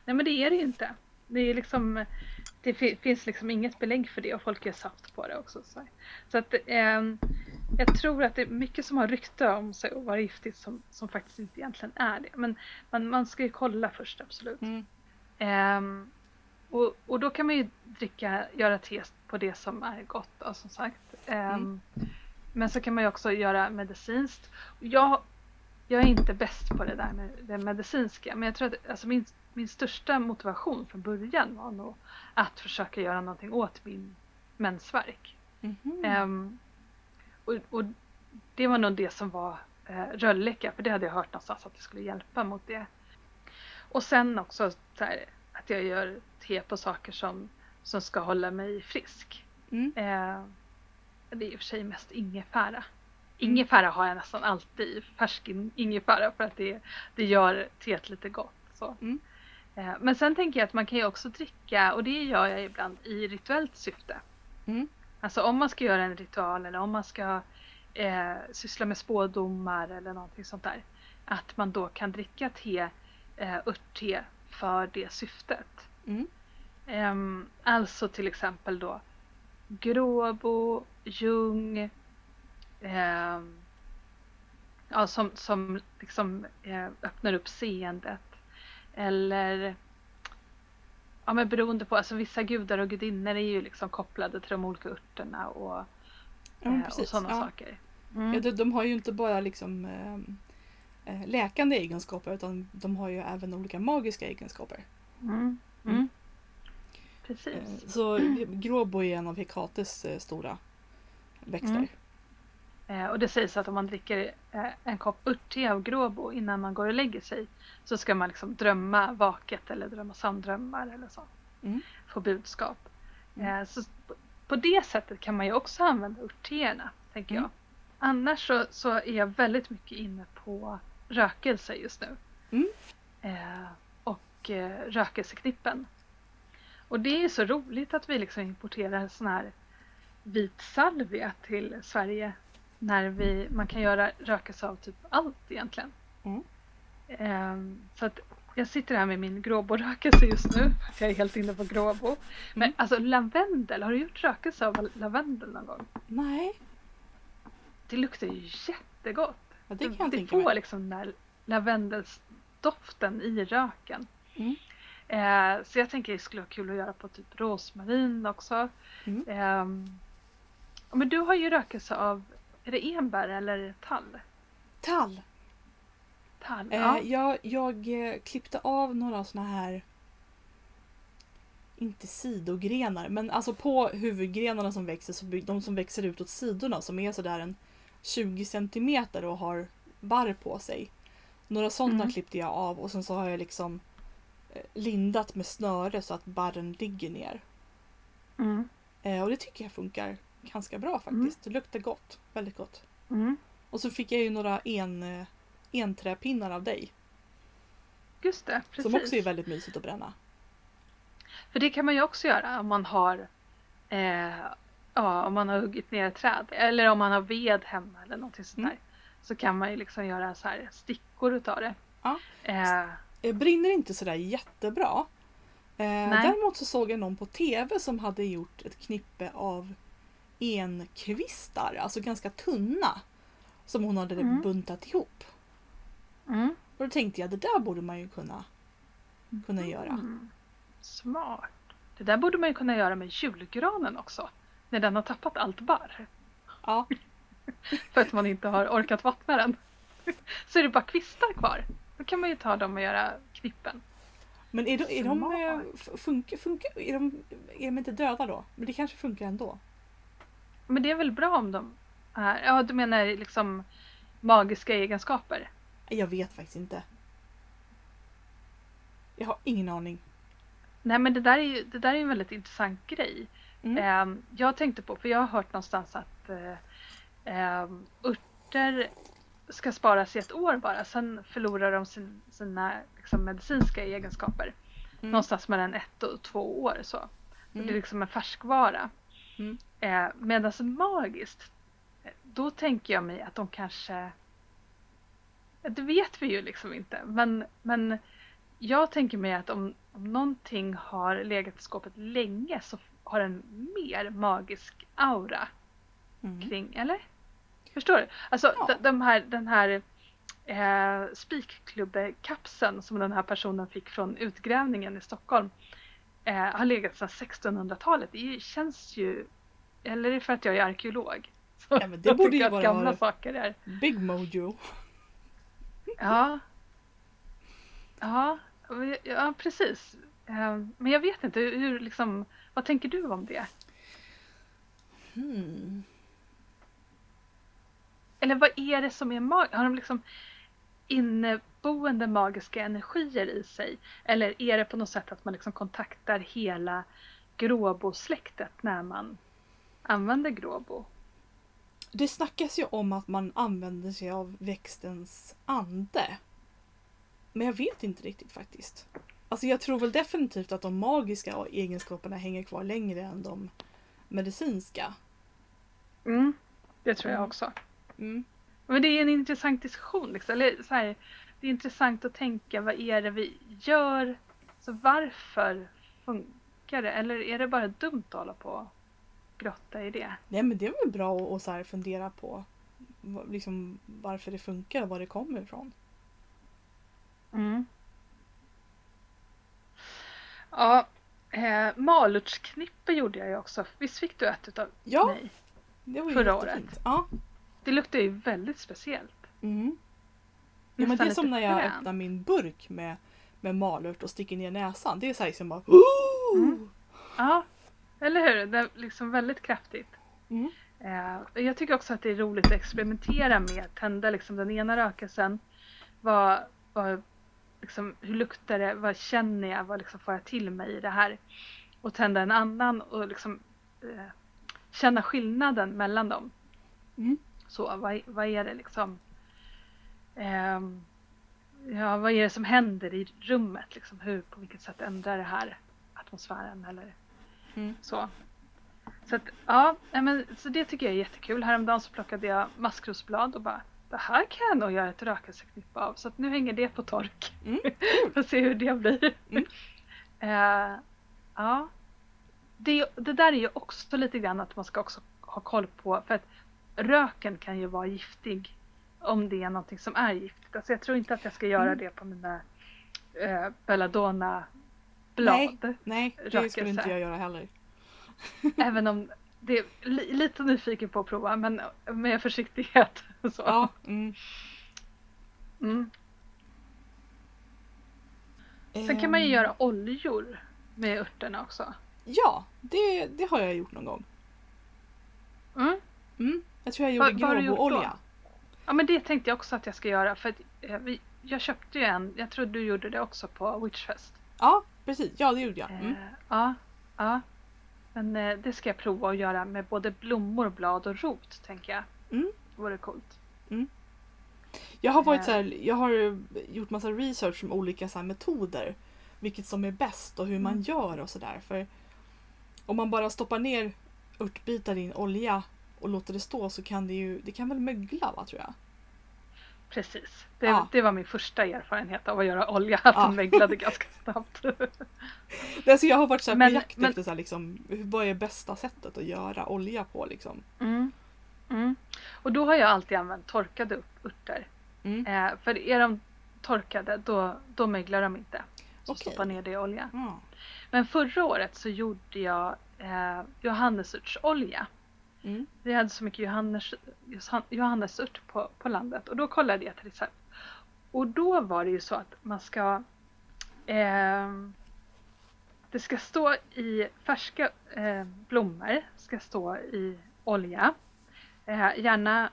A: Nej men det är det ju inte. Det, är liksom, det fi- finns liksom inget belägg för det och folk gör saft på det också. Så, så att ehm, jag tror att det är mycket som har rykte om sig att vara giftigt som, som faktiskt inte egentligen är det. Men man, man ska ju kolla först absolut.
B: Mm.
A: Ehm, och, och då kan man ju dricka, göra te på det som är gott då, som sagt. Ehm,
B: Mm.
A: Men så kan man ju också göra medicinskt. Jag, jag är inte bäst på det där med det medicinska men jag tror att alltså min, min största motivation från början var nog att försöka göra någonting åt min mensvärk.
B: Mhm.
A: Ehm, och, och det var nog det som var eh, rölleka, för det hade jag hört någonstans att det skulle hjälpa mot det. Och sen också så här, att jag gör te på saker som, som ska hålla mig frisk.
B: Mm.
A: Eh, det är i och för sig mest ingefära. Ingefära har jag nästan alltid, färsk in- ingefära för att det, det gör teet lite gott. Så.
B: Mm.
A: Eh, men sen tänker jag att man kan ju också dricka, och det gör jag ibland, i rituellt syfte.
B: Mm.
A: Alltså om man ska göra en ritual eller om man ska eh, syssla med spådomar eller någonting sånt där. Att man då kan dricka te, eh, örtte för det syftet.
B: Mm.
A: Ehm, alltså till exempel då gråbo, ljung, ehm, ja, som, som liksom eh, öppnar upp seendet. Eller ja, men beroende på, alltså vissa gudar och gudinnor är ju liksom kopplade till de olika örterna och,
B: Ja,
A: eh, och sådana
B: Ja.
A: saker. Mm.
B: Ja, de, de har ju inte bara liksom ehm, eh, läkande egenskaper utan de har ju även olika magiska egenskaper.
A: Mm.
B: Mm.
A: Mm.
B: Eh,
A: Precis.
B: Så gråbo är en av Hekates eh, stora växter.
A: Eh, och det sägs att om man dricker eh, en kopp örtte av gråbo innan man går och lägger sig så ska man liksom drömma vaket eller drömma sanndrömmar eller så.
B: Mm.
A: Få budskap.
B: Mm.
A: Eh, så på- på det sättet kan man ju också använda örtteerna, tänker
B: Mm.
A: jag. Annars så, så är jag väldigt mycket inne på rökelse just nu.
B: Mm.
A: Eh, och eh, rökelseknippen. Och det är så roligt att vi liksom importerar sån här vit salvia till Sverige. När vi, man kan göra rökelse av typ allt egentligen.
B: Mm.
A: Ehm, så att jag sitter här med min gråborökelse just nu. Att jag är helt inne på gråbo. Men
B: Mm.
A: alltså lavendel, har du gjort rökelse av lavendel någon gång?
B: Nej,
A: Det luktar ju jättegott.
B: ja, det kan jag
A: det
B: tänka
A: får
B: mig.
A: liksom den där lavendelsdoften i röken.
B: Mm.
A: Eh, så jag tänker det skulle vara kul att göra på typ rosmarin också.
B: Mm.
A: Ja, men du har ju rökelse av, är det enbär eller tall?
B: Tall!
A: Tall,
B: Eh,
A: ja.
B: jag, jag eh, klippte av några såna här inte sidogrenar, men alltså på huvudgrenarna som växer, så de som växer ut åt sidorna som är sådär en 20 centimeter och har barr på sig. Några sådana
A: Mm.
B: klippte jag av och sen så har jag liksom eh, lindat med snöre så att barren ligger ner.
A: Mm.
B: Eh, och det tycker jag funkar ganska bra faktiskt. Det luktar gott. Väldigt gott.
A: Mm.
B: Och så fick jag ju några en, eh, enträpinnar av dig.
A: Just det, precis.
B: Som också är väldigt mysigt att bränna.
A: För det kan man ju också göra om man har eh, ja, om man har huggit ner ett träd eller om man har ved hemma eller någonting sånt
B: Mm.
A: där. Så kan man ju liksom göra så här stickor utav det.
B: Ja.
A: Eh,
B: Eh, brinner inte sådär jättebra. Eh, däremot så såg jag någon på TV som hade gjort ett knippe av enkvistar, alltså ganska tunna. Som hon hade
A: Mm.
B: buntat ihop.
A: mm.
B: Och då tänkte jag det där borde man ju kunna, kunna göra.
A: Mm. Smart. Det där borde man ju kunna göra med julgranen också. När den har tappat allt barr.
B: Ja,
A: För att man inte har orkat vattna den. Så är det bara kvistar kvar. Då kan man ju ta dem och göra knippen.
B: men är de, är de, eh, funkar, funkar, är de, är de inte döda då? Men det kanske funkar ändå.
A: Men det är väl bra om de är... Ja, du menar liksom magiska egenskaper?
B: Jag vet faktiskt inte. Jag har ingen aning.
A: Nej men det där är ju det där är en väldigt intressant grej.
B: Mm.
A: Ehm, jag tänkte på, för jag har hört någonstans att eh, ehm, örter ska sparas i ett år bara, sen förlorar de sin, sina liksom, medicinska egenskaper.
B: Mm.
A: Någonstans mellan ett och två år så. Så Det är
B: Mm.
A: liksom en färskvara.
B: Mm.
A: Eh, Medan magiskt, eh, då tänker jag mig att de kanske... Det vet vi ju liksom inte, men, men jag tänker mig att om, om någonting har legat i skåpet länge så har den mer magisk aura
B: Mm.
A: kring, eller? Förstår du? Alltså
B: Ja.
A: de här, den här eh, spikklubbekapseln som den här personen fick från utgrävningen i Stockholm eh, har legat sedan 1600-talet. Det känns ju, eller är det för att jag är arkeolog? Så
B: Ja, men det
A: jag
B: borde ju vara-
A: gamla saker är.
B: Big Mojo.
A: Ja. Ja, ja precis. Eh, Men jag vet inte, hur, liksom, vad tänker du om det?
B: Hmm.
A: Eller vad är det som är magiskt? Har de liksom inneboende magiska energier i sig? Eller är det på något sätt att man liksom kontaktar hela gråbosläktet när man använder gråbo?
B: Det snackas ju om att man använder sig av växtens ande. Men jag vet inte riktigt faktiskt. Alltså jag tror väl definitivt att de magiska egenskaperna hänger kvar längre än de medicinska.
A: Mm, det tror jag
B: Mm.
A: också.
B: Mm.
A: Men det är en intressant diskussion. Liksom. Eller, så här, det är intressant att tänka vad är det vi gör? Så varför funkar det? Eller är det bara dumt att hålla på och grotta i det?
B: Nej men det är väl bra att, att så fundera på liksom, varför det funkar och var det kommer ifrån.
A: Mm. Ja, eh, malörtsknippe gjorde jag ju också. Visst fick du ett utav
B: Ja,
A: mig?
B: det var ju
A: Förra
B: jättefint.
A: året.
B: Ja.
A: Det luktar ju väldigt speciellt.
B: Mm. Ja, men det är som när jag
A: fränt.
B: öppnar min burk med, med malört och sticker ner näsan. Det är så här liksom bara... Ooh!
A: Mm. Ja, eller hur? Det är liksom väldigt kraftigt.
B: Mm.
A: Eh, jag tycker också att det är roligt att experimentera med tända liksom den ena rökelsen. Vad, vad, liksom, hur luktar det? Vad känner jag? Vad liksom får jag till mig i det här? Och tända en annan och liksom eh, känna skillnaden mellan dem.
B: Mm.
A: Så vad, vad är det liksom? Ehm, ja, vad är det som händer i rummet? Liksom, hur, på vilket sätt ändrar det här atmosfären eller
B: Mm.
A: så. Så, att, ja, men, så det tycker jag är jättekul. Häromdagen så plockade jag maskrosblad och bara det här kan jag nog göra ett rökelseknippe av. Så att nu hänger det på tork.
B: Mm.
A: Får se hur det blir.
B: Mm.
A: Eh, ja. Det, det där är ju också lite grann att man ska också ha koll på. För att röken kan ju vara giftig. Om det är någonting som är giftigt. Alltså jag tror inte att jag ska göra
B: Mm.
A: det på mina eh, belladonna blad.
B: Nej, nej det
A: Rökelse.
B: skulle inte jag göra heller.
A: Även om det är li, lite nyfiken på att prova men med försiktighet. Så.
B: Ja, mm.
A: Mm. Sen kan man ju
B: Ehm,
A: göra oljor med örterna också.
B: Ja, det, det har jag gjort någon gång.
A: Mm.
B: Mm. Jag tror jag gjorde gråboolja.
A: Ja men det tänkte jag också att jag ska göra för att eh, vi, jag köpte ju en, jag tror du gjorde det också på Witchfest.
B: Ja, precis. Ja, det gjorde jag.
A: Eh,
B: Mm.
A: ja, ja. Men eh, det ska jag prova att göra med både blommor, blad och rot tänker jag.
B: Mm.
A: Det vore coolt.
B: Jag har varit
A: Eh.
B: så här, jag har gjort massa research om olika så metoder. Vilket som är bäst och hur man
A: Mm.
B: gör och sådär. För om man bara stoppar ner örtbitar i en olja och låter det stå så kan det ju, det kan väl mögla va tror jag.
A: Precis. Det,
B: Ja.
A: det var min första erfarenhet av att göra olja. Att
B: Ja.
A: den möglade ganska snabbt.
B: Alltså jag har varit så här
A: Men-
B: på jakt
A: men-
B: efter så här liksom, vad är bästa sättet att göra olja på liksom.
A: Mm. Mm. Och då har jag alltid använt torkade örter.
B: Mm.
A: Eh, för är de torkade då, då möglar de inte. Så
B: Okej.
A: stoppa ner det i olja.
B: Ja.
A: Men förra året så gjorde jag eh, johannesörtsolja.
B: Mm.
A: Vi hade så mycket johannes, johan- johannesört på, på landet och då kollade jag ett recept. Och då var det ju så att man ska ehm, Det ska stå i färska eh, blommor, ska stå i olja. Eh, gärna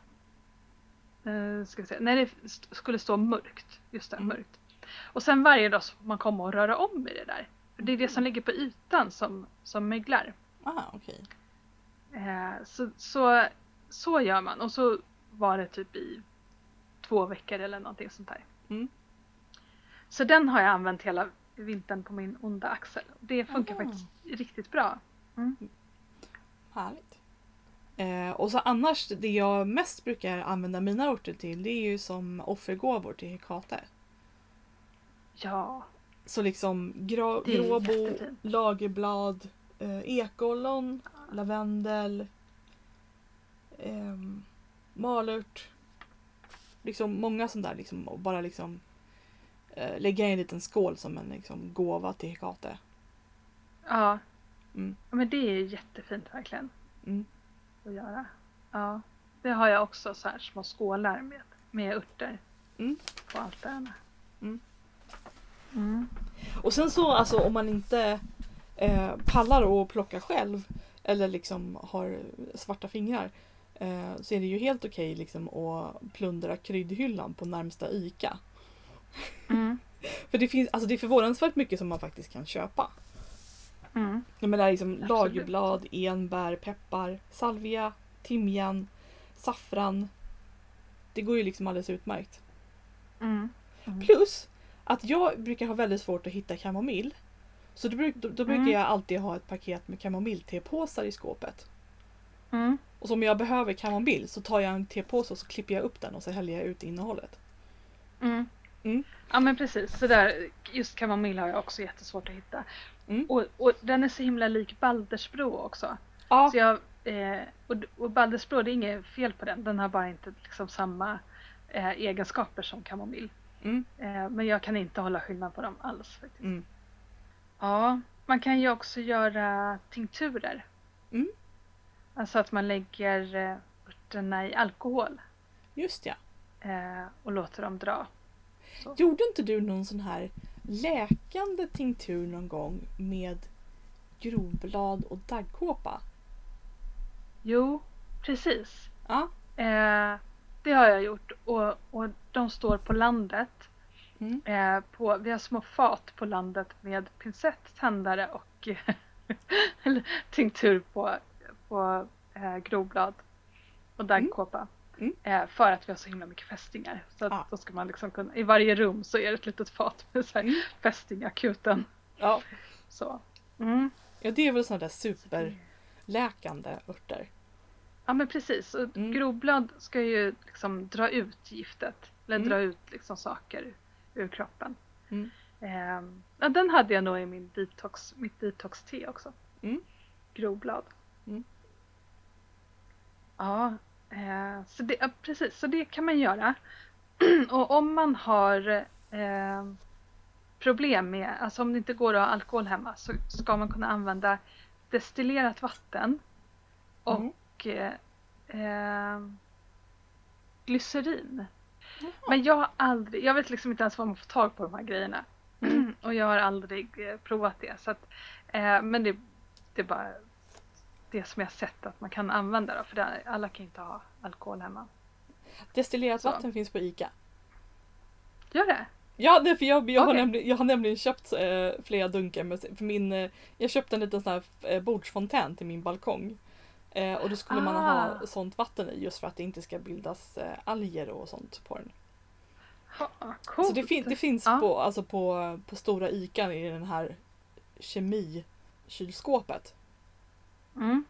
A: eh, ska vi se, när det skulle stå mörkt. Just det,
B: Mm.
A: mörkt. Och sen varje dag så får man komma och röra om i det där. För det är det som ligger på ytan som, som möglar.
B: Ah, okej.
A: Eh, så, så, så gör man och så var det typ i två veckor eller någonting sånt där.
B: Mm.
A: Så den har jag använt hela vintern på min onda axel. Det funkar
B: Aha.
A: faktiskt riktigt bra.
B: Härligt. Eh, och så annars, det jag mest brukar använda mina örter till det är ju som offergåvor till Hekate.
A: Ja,
B: Så liksom grå, gråbo, lagerblad, eh, ekollon, lavendel, eh, malört. Liksom många sådana där liksom och bara liksom eh, lägga i en liten skål som en liksom, gåva till Hekate.
A: ja.
B: Mm.
A: Ja, Men det är jättefint verkligen
B: Mm.
A: att göra. Ja, det har jag också så här små skålar med, med örter
B: Mm.
A: på altarna.
B: Mm.
A: Mm.
B: Och sen så alltså om man inte eh, pallar att plocka själv eller liksom har svarta fingrar eh, så är det ju helt okej liksom att plundra kryddhyllan på närmsta ICA.
A: Mm.
B: För det finns, alltså det är förvånansvärt mycket som man faktiskt kan köpa.
A: Mm.
B: Jag menar liksom
A: Absolut.
B: lagerblad, enbär, peppar, salvia, timjan, saffran. Det går ju liksom alldeles utmärkt.
A: Mm. Mm.
B: Plus att jag brukar ha väldigt svårt att hitta kamomill. Så då, då, då brukar
A: Mm.
B: jag alltid ha ett paket med kamomilltepåsar i skåpet.
A: Mm.
B: Och så om jag behöver kamomill så tar jag en tepåse och så klipper jag upp den och så häller jag ut innehållet.
A: Mm.
B: Mm.
A: Ja men precis, så där, just kamomill har jag också jättesvårt att hitta.
B: Mm.
A: Och, och den är så himla lik Baldersbro också.
B: Ja,
A: Så jag, eh, och, och Baldersbro, det är inget fel på den, den har bara inte liksom samma eh, egenskaper som kamomill.
B: mm,
A: Eh, men jag kan inte hålla skillnad på dem alls faktiskt. Ja, man kan ju också göra tinkturer.
B: Mm.
A: Alltså att man lägger eh, örterna i alkohol
B: just ja.
A: eh, och låter dem dra. Så.
B: Gjorde inte du någon sån här läkande tinktur någon gång med grovblad och daggkåpa?
A: Jo, precis.
B: Ja.
A: Eh, det har jag gjort och, och de står på landet.
B: Mm.
A: Eh, på, vi har små fat på landet med pincett, tändare och tinktur på, på eh, grovblad och daggkåpa.
B: Mm.
A: Eh, för att vi har så himla mycket fästingar. Så att
B: Ah.
A: då ska man liksom kunna, i varje rum så är det ett litet fat med så här
B: Mm.
A: fästingakuten.
B: Ja.
A: Så. Mm.
B: ja, det är väl sådana där superläkande örter.
A: Ja men precis. Och
B: Mm.
A: Grovblad ska ju liksom dra ut giftet. Eller
B: Mm.
A: dra ut liksom saker ur kroppen.
B: Mm.
A: Ehm, ja, den hade jag nog i min detox, mitt detox-te också.
B: Mm.
A: Grovblad.
B: Mm.
A: Ja, eh, så det, ja, precis. Så det kan man göra. Och om man har eh, problem med, alltså om det inte går att ha alkohol hemma så ska man kunna använda destillerat vatten
B: Mm.
A: och eh, eh, glycerin. Men jag har aldrig, jag vet liksom inte ens var man får tag på de här grejerna.
B: Mm.
A: och jag har aldrig eh, provat det. Så att, eh, men det, det är bara det som jag har sett att man kan använda då, för det, alla kan inte ha alkohol hemma.
B: Destillerat
A: Så.
B: vatten finns på ICA.
A: Gör det?
B: Ja, det är för jag, jag, har
A: Okej.
B: nämligen, jag har nämligen köpt eh, flera dunkar. Med, för min, eh, jag köpte en liten sån här eh, bordsfontän till min balkong. Eh, och då skulle man
A: Ah.
B: ha sånt vatten i just för att det inte ska bildas eh, alger och sånt på den.
A: Ha, coolt.
B: Så det, fin, det finns
A: Ja.
B: på, alltså på, på stora ICA i den här kemikylskåpet.
A: Mm.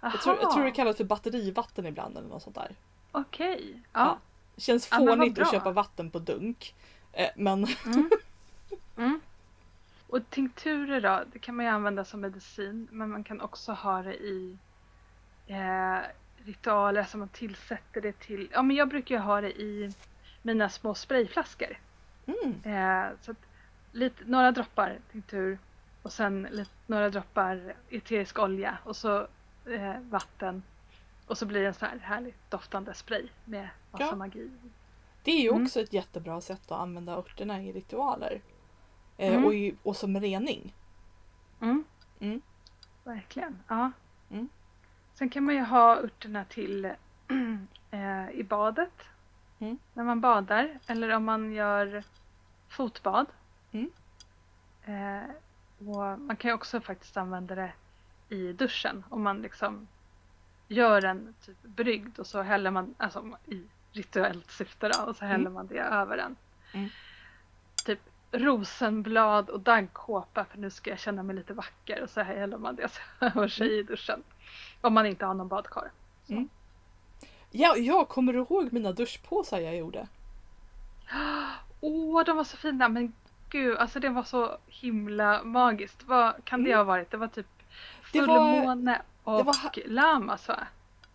B: Jag tror, jag tror det kallas för batterivatten ibland eller något sånt där.
A: Okej.
B: Ja. Känns
A: Ja, vad
B: fånigt att köpa vatten på dunk. Eh, men
A: Mm. Mm. Och tinkturer då, det kan man ju använda som medicin men man kan också ha det i eh, ritualer, alltså man tillsätter det till, ja men jag brukar ju ha det i mina små sprayflaskor.
B: Mm.
A: Eh, så att lite, några droppar tinktur och sen lite, några droppar eterisk olja och så eh, vatten. Och så blir det en sån här härligt doftande spray med massa
B: Ja.
A: magi.
B: Det är ju
A: Mm.
B: också ett jättebra sätt att använda örterna i ritualer. Eh,
A: Mm.
B: och, i, och som rening.
A: Mm.
B: Mm.
A: Verkligen. Ja. Sen kan man ju ha örterna till eh, i badet.
B: Mm.
A: När man badar. Eller om man gör fotbad.
B: Mm.
A: Eh, och man kan ju också faktiskt använda det i duschen. Om man liksom gör en typ brygd och så häller man, alltså i rituellt syfte då, och så häller
B: Mm.
A: man det över den.
B: Mm.
A: Typ rosenblad och daggkåpa för nu ska jag känna mig lite vacker och så häller man det över sig i duschen. Om man inte har någon badkar.
B: Mm. Ja, jag kommer ihåg mina duschpåsar jag gjorde?
A: Åh, de var så fina men gud, alltså det var så himla magiskt. Vad kan det
B: Mm.
A: ha varit? Det var typ fullmåne och
B: det var
A: lamas va?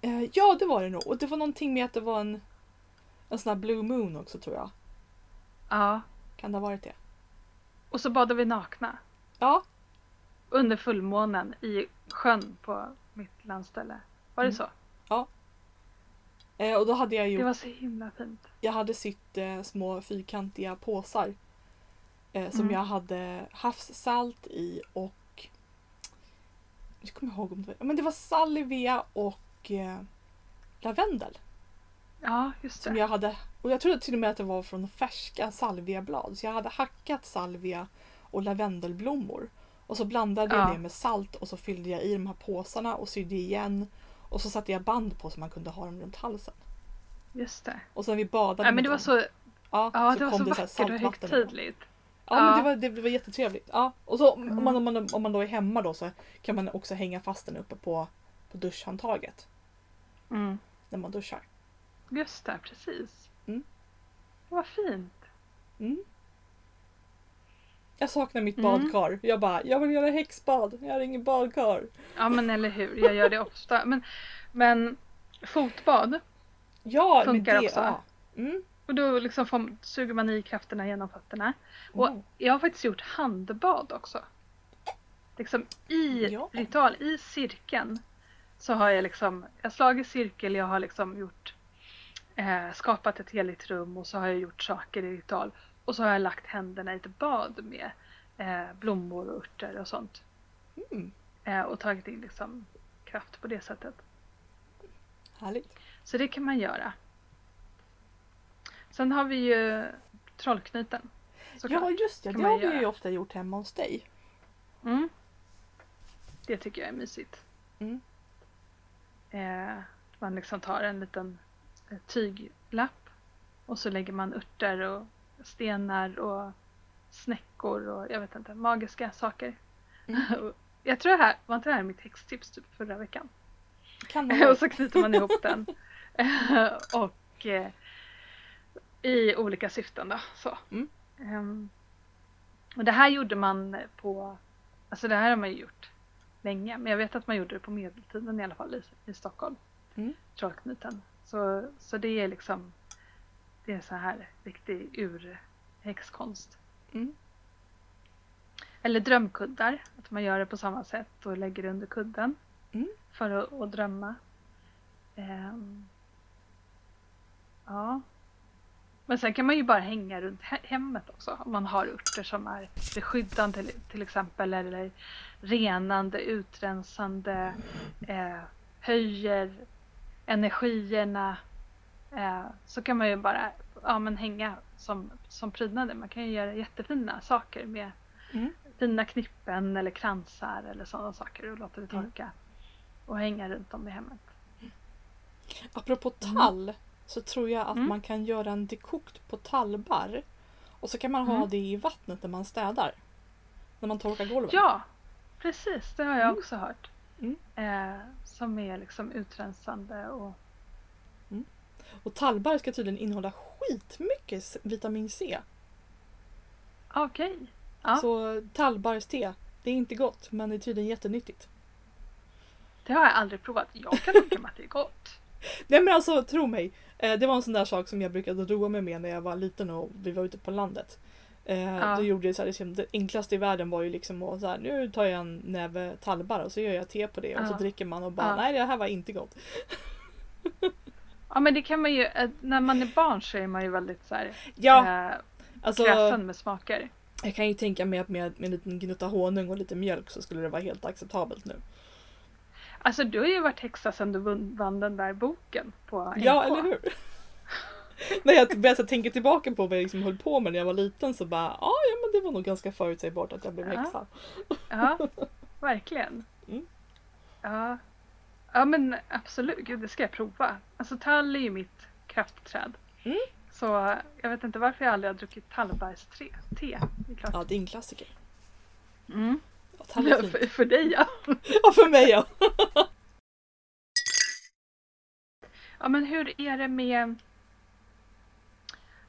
B: Eh, ja, det var det nog. Och det var någonting med att det var en, en sån här blue moon också tror jag.
A: Ja.
B: Kan det ha varit det?
A: Och så badade vi nakna.
B: Ja,
A: Under fullmånen i sjön på mitt landställe. Var det
B: Mm.
A: så?
B: eh, och då hade jag
A: Det
B: gjort,
A: var så himla fint.
B: jag hade sytt eh, små fyrkantiga påsar. Eh, som
A: Mm.
B: jag hade havssalt i och nu kommer jag ihåg om det var, men det var salvia och eh, lavendel.
A: Ja, just
B: Som
A: det.
B: jag hade, och jag trodde till och med att det var från färska salviablad. Så jag hade hackat salvia och lavendelblommor. Och så blandade jag
A: Ja.
B: det med salt och så fyllde jag i de här påsarna och sydde igen. Och så satte jag band på så man kunde ha dem runt halsen.
A: Just det.
B: Och sen vi badade
A: Ja, men det var
B: dem.
A: så,
B: ja,
A: ja,
B: så
A: det var så
B: det
A: vackert och högtidligt.
B: Ja, men
A: Ja.
B: det var, det var jättetrevligt. Ja. Och så om,
A: Mm.
B: man, om, man, om man då är hemma då så kan man också hänga fast den uppe på, på duschhandtaget.
A: Mm.
B: När man duschar.
A: Just det, precis.
B: Mm.
A: Vad fint.
B: Mm. Jag saknar mitt
A: Mm.
B: badkar. Jag bara, jag vill göra häxbad. Jag har ingen badkar.
A: Ja men eller hur, jag gör det ofta. Men, men fotbad,
B: Ja,
A: Funkar
B: det,
A: också.
B: Ja. Mm.
A: och då liksom får, suger man i krafterna genom fötterna. Och
B: Mm.
A: jag har faktiskt gjort handbad också. Liksom i
B: Ja.
A: ritual, i cirkeln. Så har jag liksom, jag slagit cirkel, jag har liksom gjort eh, skapat ett heligt rum och så har jag gjort saker i ritual. Och så har jag lagt händerna i ett bad med eh, blommor och örter och sånt.
B: Mm.
A: Eh, och tagit in liksom kraft på det sättet.
B: Härligt.
A: Så det kan man göra. Sen har vi ju trollknyten. såklart.
B: Ja just det, det har vi ju
A: göra.
B: ofta gjort hemma hos dig.
A: Mm. Det tycker jag är mysigt.
B: Mm.
A: Eh, man liksom tar en liten eh, tyglapp och så lägger man örter och stenar och snäckor och jag vet inte, magiska saker.
B: Mm.
A: Jag tror det här, var inte det här mitt häxtips typ förra veckan?
B: Kan ha
A: och så knyter man ihop den. och eh, i olika syften då. Så.
B: Mm.
A: Ehm, och det här gjorde man på, alltså det här har man ju gjort länge, men jag vet att man gjorde det på medeltiden i alla fall i, i Stockholm.
B: Mm.
A: Trollknuten. Så, så det är liksom, det är så här riktig urhäxkonst.
B: Mm.
A: Eller drömkuddar, att man gör det på samma sätt och lägger det under kudden
B: Mm.
A: för att, att drömma. Ehm, ja. Men sen kan man ju bara hänga runt he- hemmet också om man har örter som är beskyddande till, till exempel eller renande, utrensande, eh, höjer energierna. Eh, så kan man ju bara ja, men hänga som, som prydnader. Man kan ju göra jättefina saker med
B: Mm.
A: fina knippen eller kransar eller sådana saker och låta det
B: Mm.
A: torka. Och hänga runt om i hemmet.
B: Apropå tall så tror jag att
A: Mm.
B: man kan göra en dekokt på tallbarr. Och så kan man ha
A: Mm.
B: det i vattnet när man städar. När man torkar golven.
A: Ja, precis. Det har jag
B: Mm.
A: också hört.
B: Mm.
A: Eh, som är liksom utrensande och
B: Och tallbarr ska tydligen innehålla skitmycket vitamin C.
A: okej. Ja.
B: Så tallbarrste, det är inte gott men det är tydligen jättenyttigt.
A: Det har jag aldrig provat. Jag kan tänka mig att det är gott.
B: Nej men alltså tro mig. eh, Det var en sån där sak som jag brukade roa mig med när jag var liten och vi var ute på landet. Eh,
A: Ja.
B: Då gjorde jag så här, det enklaste i världen var ju liksom att så här, nu tar jag en näve talbar och så gör jag te på det och så
A: Ja.
B: dricker man och bara
A: Ja.
B: nej det här var inte gott.
A: Ja men det kan man ju, eh, när man är barn så är man ju väldigt så här,
B: Ja,
A: eh,
B: alltså
A: kräsen med smaker.
B: jag kan ju tänka mig att med, med en liten gnutta honung och lite mjölk så skulle det vara helt acceptabelt nu.
A: Alltså du har ju varit häxa sedan du vann den där boken på NK.
B: Ja, eller hur? när jag började tänka tillbaka på vad jag liksom höll på med när jag var liten så bara "Ah, ja men det var nog ganska förutsägbart att jag blev
A: Ja.
B: häxa.
A: Ja, verkligen.
B: Mm.
A: Ja. Ja men absolut, Gud, det ska jag prova. Alltså tall är ju mitt kraftträd.
B: Mm.
A: Så jag vet inte varför jag aldrig har druckit tallbärste. Te, det är klart.
B: Ja det är en klassiker.
A: Mm.
B: Ja,
A: för, för dig ja.
B: Ja för mig ja.
A: Ja men hur är det med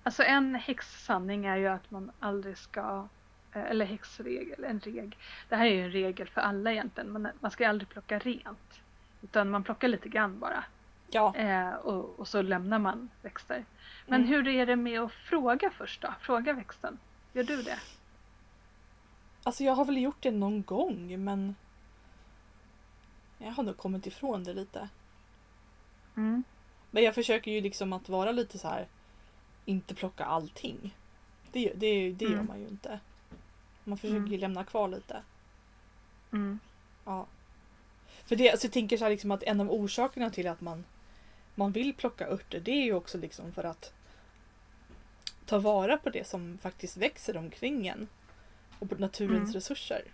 A: Alltså en häxsanning är ju att man aldrig ska eh, eller häxregel, en regel. Det här är ju en regel för alla egentligen. Man, man ska aldrig plocka rent. Utan man plockar lite grann bara.
B: Ja.
A: Eh, och, och så lämnar man växter. Men
B: Mm.
A: hur är det med att fråga först då? Fråga växten. Gör du det?
B: Alltså jag har väl gjort det någon gång men jag har nog kommit ifrån det lite.
A: Mm.
B: Men jag försöker ju liksom att vara lite så här inte plocka allting. Det, det, det gör
A: Mm.
B: man ju inte. Man försöker
A: Mm.
B: ju lämna kvar lite.
A: Mm.
B: Ja. För det, alltså jag tänker så liksom att en av orsakerna till att man, man vill plocka örter det är ju också liksom för att ta vara på det som faktiskt växer omkring en. Och på naturens
A: Mm.
B: resurser.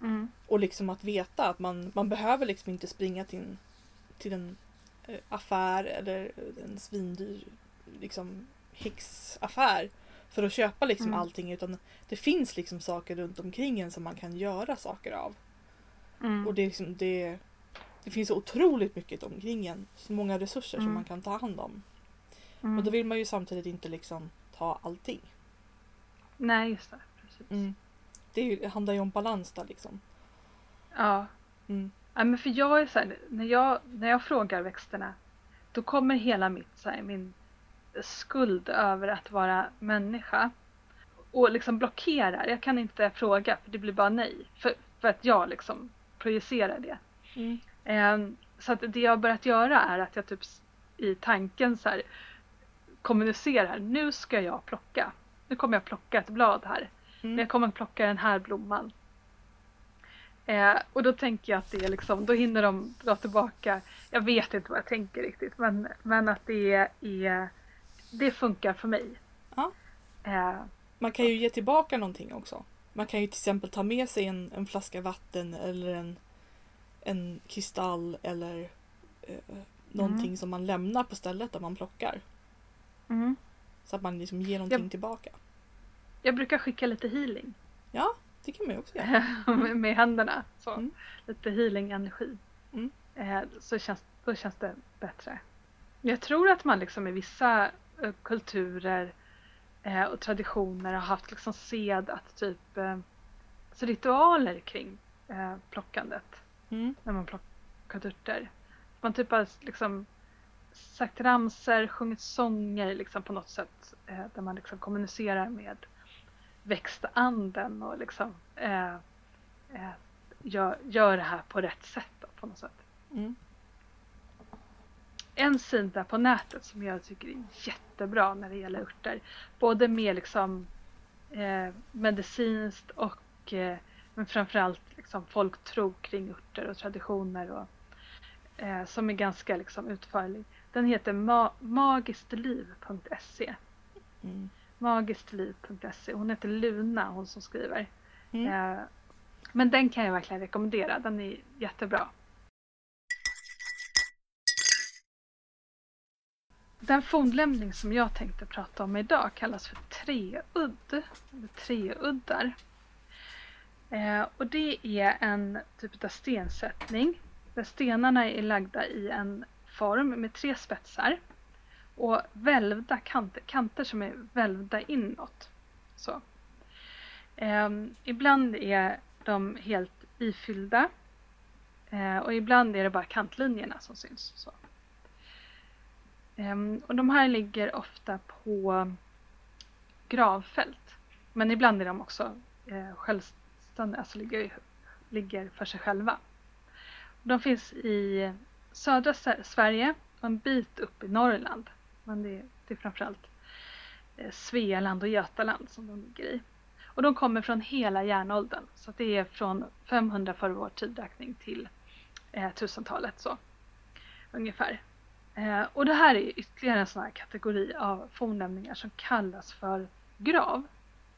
A: Mm.
B: Och liksom att veta att man, man behöver liksom inte springa till en, till en eh, affär eller en svindyr liksom, häxaffär för att köpa liksom
A: Mm.
B: allting utan det finns liksom saker runt omkring en som man kan göra saker av.
A: Mm.
B: Och det, är liksom, det, det finns så otroligt mycket omkring en. Så många resurser som
A: Mm.
B: man kan ta hand om.
A: Mm.
B: Och då vill man ju samtidigt inte liksom ta allting.
A: Nej, just det. Precis.
B: Det, är ju, det handlar ju om balans där liksom.
A: Ja.
B: Mm.
A: Ja, men för jag är så här, när jag, när jag frågar växterna då kommer hela mitt, så här, min skuld över att vara människa och liksom blockerar. Jag kan inte fråga för det blir bara nej. För, för att jag liksom projicerar det.
B: Mm.
A: Ehm, så att det jag har börjat göra är att jag typ i tanken så här kommunicerar. Nu ska jag plocka. Nu kommer jag plocka ett blad här. Men jag kommer att plocka den här blomman. Eh, och då tänker jag att det är liksom, då hinner de dra tillbaka. Jag vet inte vad jag tänker riktigt men, men att det är, det funkar för mig.
B: Ja.
A: Eh,
B: Man kan ju ge tillbaka någonting också. Man kan ju till exempel ta med sig en, en flaska vatten eller en, en kristall eller eh, någonting
A: Mm.
B: som man lämnar på stället där man plockar.
A: mm.
B: Så att man liksom ger någonting
A: Ja.
B: tillbaka.
A: Jag brukar skicka lite healing
B: Ja, det kan man ju också göra.
A: med, med händerna. Så.
B: Mm.
A: Lite healing energi.
B: Mm.
A: Eh, så känns, då känns det bättre. Jag tror att man liksom i vissa eh, kulturer eh, och traditioner har haft liksom sed att typ eh, alltså ritualer kring eh, plockandet
B: Mm.
A: när man plockat örter. Man typ har liksom sagt ramser, sjungit sånger liksom på något sätt eh, där man liksom kommunicerar med växtanden och liksom eh, eh, gör, gör det här på rätt sätt då, på något sätt.
B: Mm.
A: En sida på nätet som jag tycker är jättebra när det gäller örter. Både med liksom eh, medicinskt och eh, men framförallt liksom folktro kring örter och traditioner och eh, som är ganska liksom utförlig. Den heter ma- magistliv.se
B: Mm.
A: magistliv.se Hon heter Luna, hon som skriver.
B: Mm.
A: Eh, men den kan jag verkligen rekommendera, den är jättebra. Den fornlämning som jag tänkte prata om idag kallas för treudd, eller treuddar. Eh, och det är en typ av stensättning där stenarna är lagda i en form med tre spetsar och välvda kanter, kanter som är välvda inåt. Så. Eh, ibland är de helt ifyllda eh, och ibland är det bara kantlinjerna som syns. Så. Ehm, och de här ligger ofta på gravfält. Men ibland är de också eh, självständiga, alltså ligger, ligger för sig själva. De finns i södra Sverige och en bit upp i Norrland. Men det, det är framförallt eh, Svealand och Götaland som de ligger i. Och de kommer från hela järnåldern. Så det är från 500 före vår tidräkning till eh, 1000-talet så ungefär. Eh, och det här är ytterligare en sån här kategori av fornlämningar som kallas för grav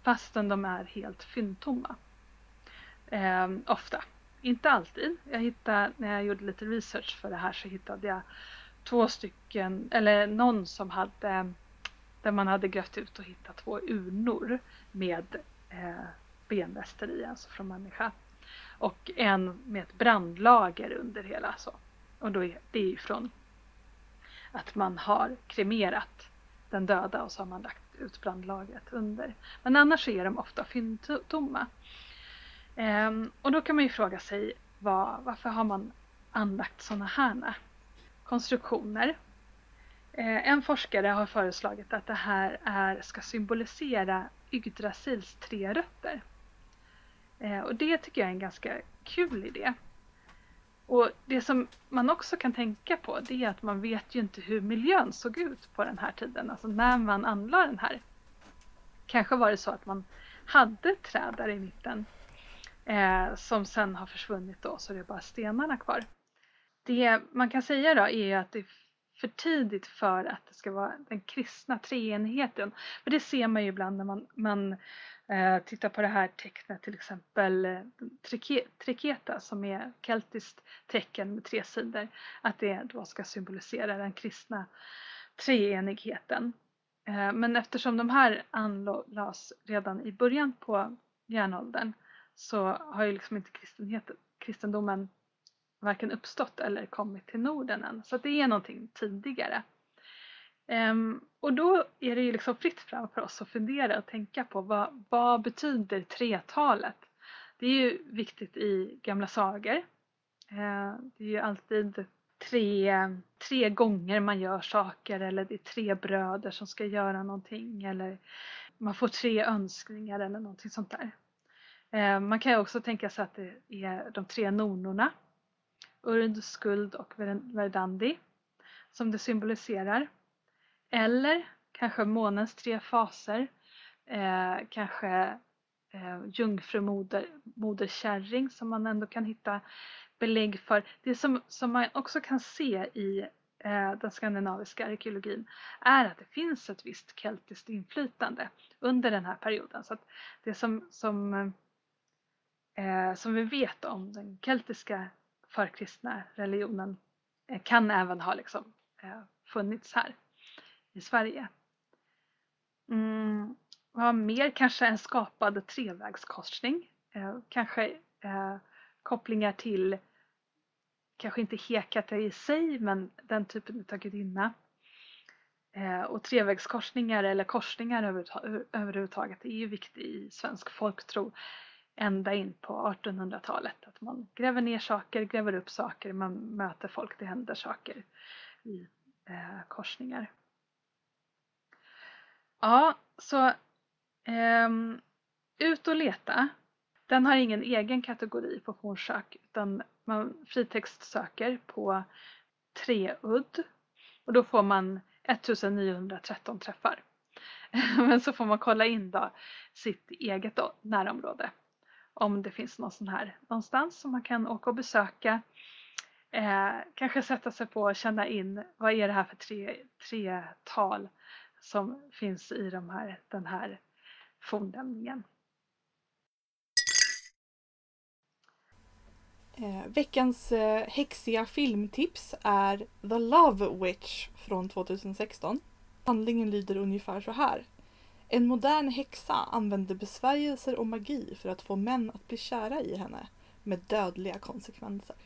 A: fastän de är helt fyndtomma. Eh, ofta. Inte alltid. Jag hittade, när jag gjorde lite research för det här så hittade jag två stycken, eller någon som hade där man hade grävt ut och hittat två urnor med eh, benrester i, alltså från människa. Och en med ett brandlager under hela. Så. Och då är det är från att man har kremerat den döda och så har man lagt ut brandlagret under. Men annars är de ofta fyndtomma. Ehm, och då kan man ju fråga sig var, varför har man anlagt sådana här konstruktioner? Ehm, en forskare har föreslagit att det här är, ska symbolisera Yggdrasils tre rötter. Ehm, och det tycker jag är en ganska kul idé. Och det som man också kan tänka på det är att man vet ju inte hur miljön såg ut på den här tiden, alltså när man anlade den här. Kanske var det så att man hade träd där i mitten eh, som sen har försvunnit då så det är bara stenarna kvar. Det man kan säga då är att det är för tidigt för att det ska vara den kristna treenigheten. För det ser man ju ibland när man, man eh, på det här tecknet till exempel eh, triketa som är keltiskt tecken med tre sidor. Att det då ska symbolisera den kristna treenigheten. Eh, men eftersom de här anlades redan i början på järnåldern så har ju liksom inte kristendomen varken uppstått eller kommit till Norden än. Så det är någonting tidigare. Um, och då är det ju liksom fritt fram för oss att fundera och tänka på vad, vad betyder tretalet? Det är ju viktigt i gamla sagor. Eh, det är ju alltid tre, tre gånger man gör saker eller det är tre bröder som ska göra någonting eller man får tre önskningar eller någonting sånt där. Eh, man kan ju också tänka sig att det är de tre nonorna Urd, Skuld och Verdandi som det symboliserar. Eller kanske månens tre faser, eh, kanske eh, jungfrumoder, moderkärring som man ändå kan hitta belägg för. Det som, som man också kan se i eh, den skandinaviska arkeologin är att det finns ett visst keltiskt inflytande under den här perioden. Så att det som, som, eh, som vi vet om den keltiska förkristna religionen eh, kan även ha liksom, eh, funnits här i Sverige. Mm, vad mer? Kanske en skapad trevägskorsning. Eh, kanske eh, kopplingar till, kanske inte Hekate i sig, men den typen av gudinna. Eh, och trevägskorsningar eller korsningar överhuvudtaget är ju viktigt i svensk folktro ända in på 1800-talet. Att man gräver ner saker, gräver upp saker, man möter folk, det händer saker i eh, korsningar. Ja, så um, ut och leta. Den har ingen egen kategori på fornsök utan man fritextsöker på treudd och då får man 1913 träffar. Men så får man kolla in då sitt eget då, närområde om det finns någon sån här någonstans som man kan åka och besöka. Eh, kanske sätta sig på och känna in vad är det här för tre, tre tal som finns i de här, den här fornlämningen.
B: Eh, veckans eh, häxiga filmtips är The Love Witch från 2016. Handlingen lyder ungefär så här. En modern häxa använder besvärjelser och magi för att få män att bli kära i henne med dödliga konsekvenser.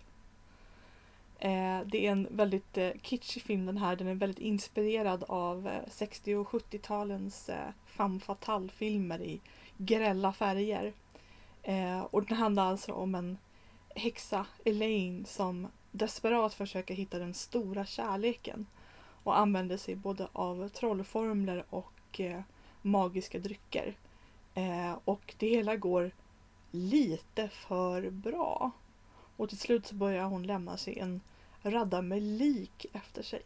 B: Eh, det är en väldigt eh, kitschig film den här. Den är väldigt inspirerad av eh, 60 och 70-talens eh, femme fatale-filmer i grälla färger. Eh, och den handlar alltså om en häxa, Elaine, som desperat försöker hitta den stora kärleken och använder sig både av trollformler och eh, magiska drycker. Eh, och det hela går lite för bra. Och till slut så börjar hon lämna sig en radda med lik efter sig.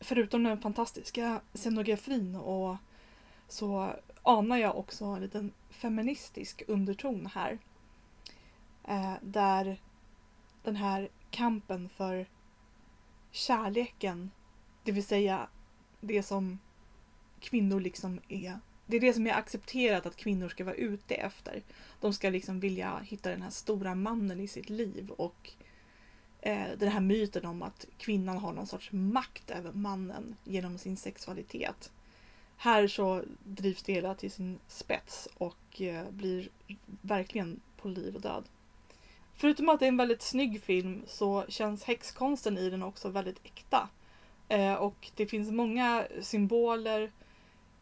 B: Förutom den fantastiska scenografin och så anar jag också en liten feministisk underton här. Eh, där den här kampen för kärleken, det vill säga det som kvinnor liksom är det är det som är accepterat att kvinnor ska vara ute efter. De ska liksom vilja hitta den här stora mannen i sitt liv och eh, den här myten om att kvinnan har någon sorts makt över mannen genom sin sexualitet. Här så drivs det hela till sin spets och eh, blir verkligen på liv och död. Förutom att det är en väldigt snygg film så känns häxkonsten i den också väldigt äkta. Eh, och det finns många symboler,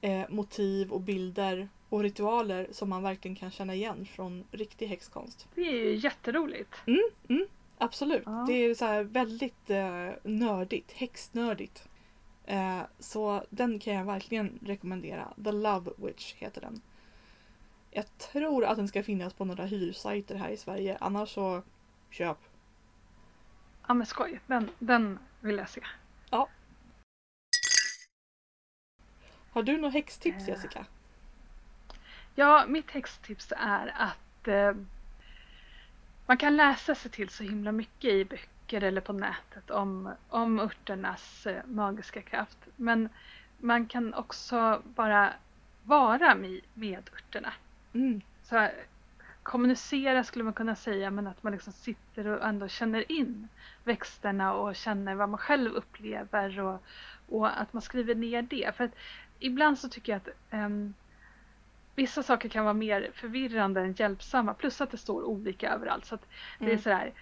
B: eh, motiv och bilder och ritualer som man verkligen kan känna igen från riktig häxkonst.
A: Det är ju jätteroligt.
B: Mm, mm, absolut.
A: Ja.
B: Det är så här väldigt eh, nördigt, häxnördigt. Eh, så den kan jag verkligen rekommendera. The Love Witch heter den. Jag tror att den ska finnas på några hyrsajter här i Sverige. Annars så köp.
A: Ja men skoj, den, den vill jag se.
B: Har du några häxtips
A: Eh.
B: Jessica?
A: Ja, mitt häxtips är att eh, man kan läsa sig till så himla mycket i böcker eller på nätet om, om örternas eh, magiska kraft. Men man kan också bara vara med, med örterna.
B: Mm.
A: Så kommunicera skulle man kunna säga men att man liksom sitter och ändå känner in växterna och känner vad man själv upplever och, och att man skriver ner det. För att ibland så tycker jag att ehm, vissa saker kan vara mer förvirrande än hjälpsamma plus att det står olika överallt. Så att det är
B: Mm.
A: sådär,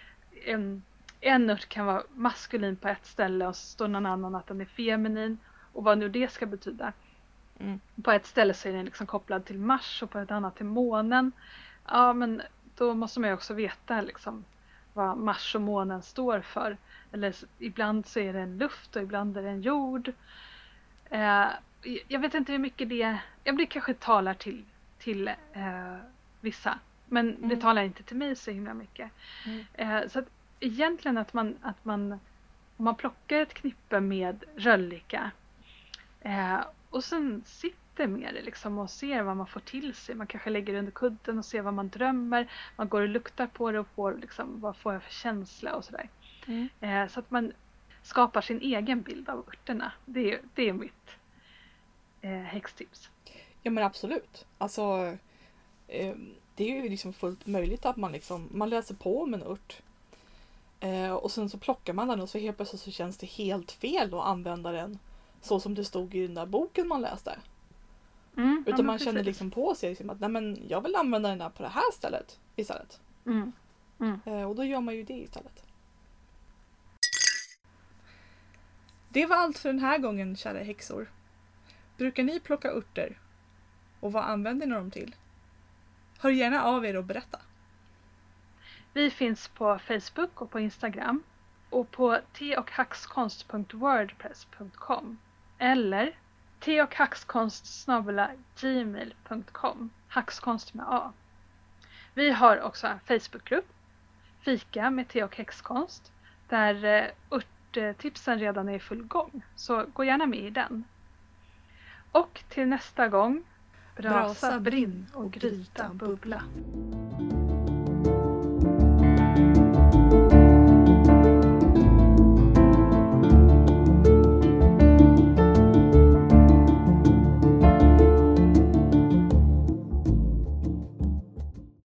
A: en, en ört kan vara maskulin på ett ställe och så står någon annan att den är feminin och vad nu det ska betyda.
B: Mm.
A: På ett ställe så är den liksom kopplad till Mars och på ett annat till månen. Ja men då måste man ju också veta liksom vad Mars och månen står för. Eller ibland så är det en luft och ibland är det en jord. Eh, jag vet inte hur mycket det, ja, det kanske talar till, till eh, vissa. Men det
B: Mm.
A: talar inte till mig så himla mycket.
B: Mm.
A: Eh, så att egentligen att man, att man om man plockar ett knippe med röllika eh, och sen sitter med det liksom och ser vad man får till sig. Man kanske lägger det under kudden och ser vad man drömmer. Man går och luktar på det och får liksom, vad får jag för känsla och sådär.
B: Mm.
A: Eh, så att man skapar sin egen bild av örterna. Det är, det är mitt eh, häxtips.
B: Ja men absolut. Alltså eh, det är ju liksom fullt möjligt att man liksom man läser på om en ört. Eh, och sen så plockar man den och så helt plötsligt så känns det helt fel att använda den så som det stod i den där boken man läste.
A: Mm, ja,
B: Utan
A: men
B: man känner liksom på sig liksom att nej men jag vill använda den där på det här stället istället.
A: Mm. Mm.
B: Eh, och då gör man ju det istället. Det var allt för den här gången kära häxor. Brukar ni plocka örter? Och vad använder ni dem till? Hör gärna av er och berätta.
A: Vi finns på Facebook och på Instagram och på teochhackskonst.wordpress.com eller teochhackskonst.gmail.com Hackskonst med A. Vi har också en Facebookgrupp, Fika med te och häxkonst, där eh, örttipsen redan är i full gång. Så gå gärna med i den. Och till nästa gång, brasa, brinn och gryta
B: bubbla.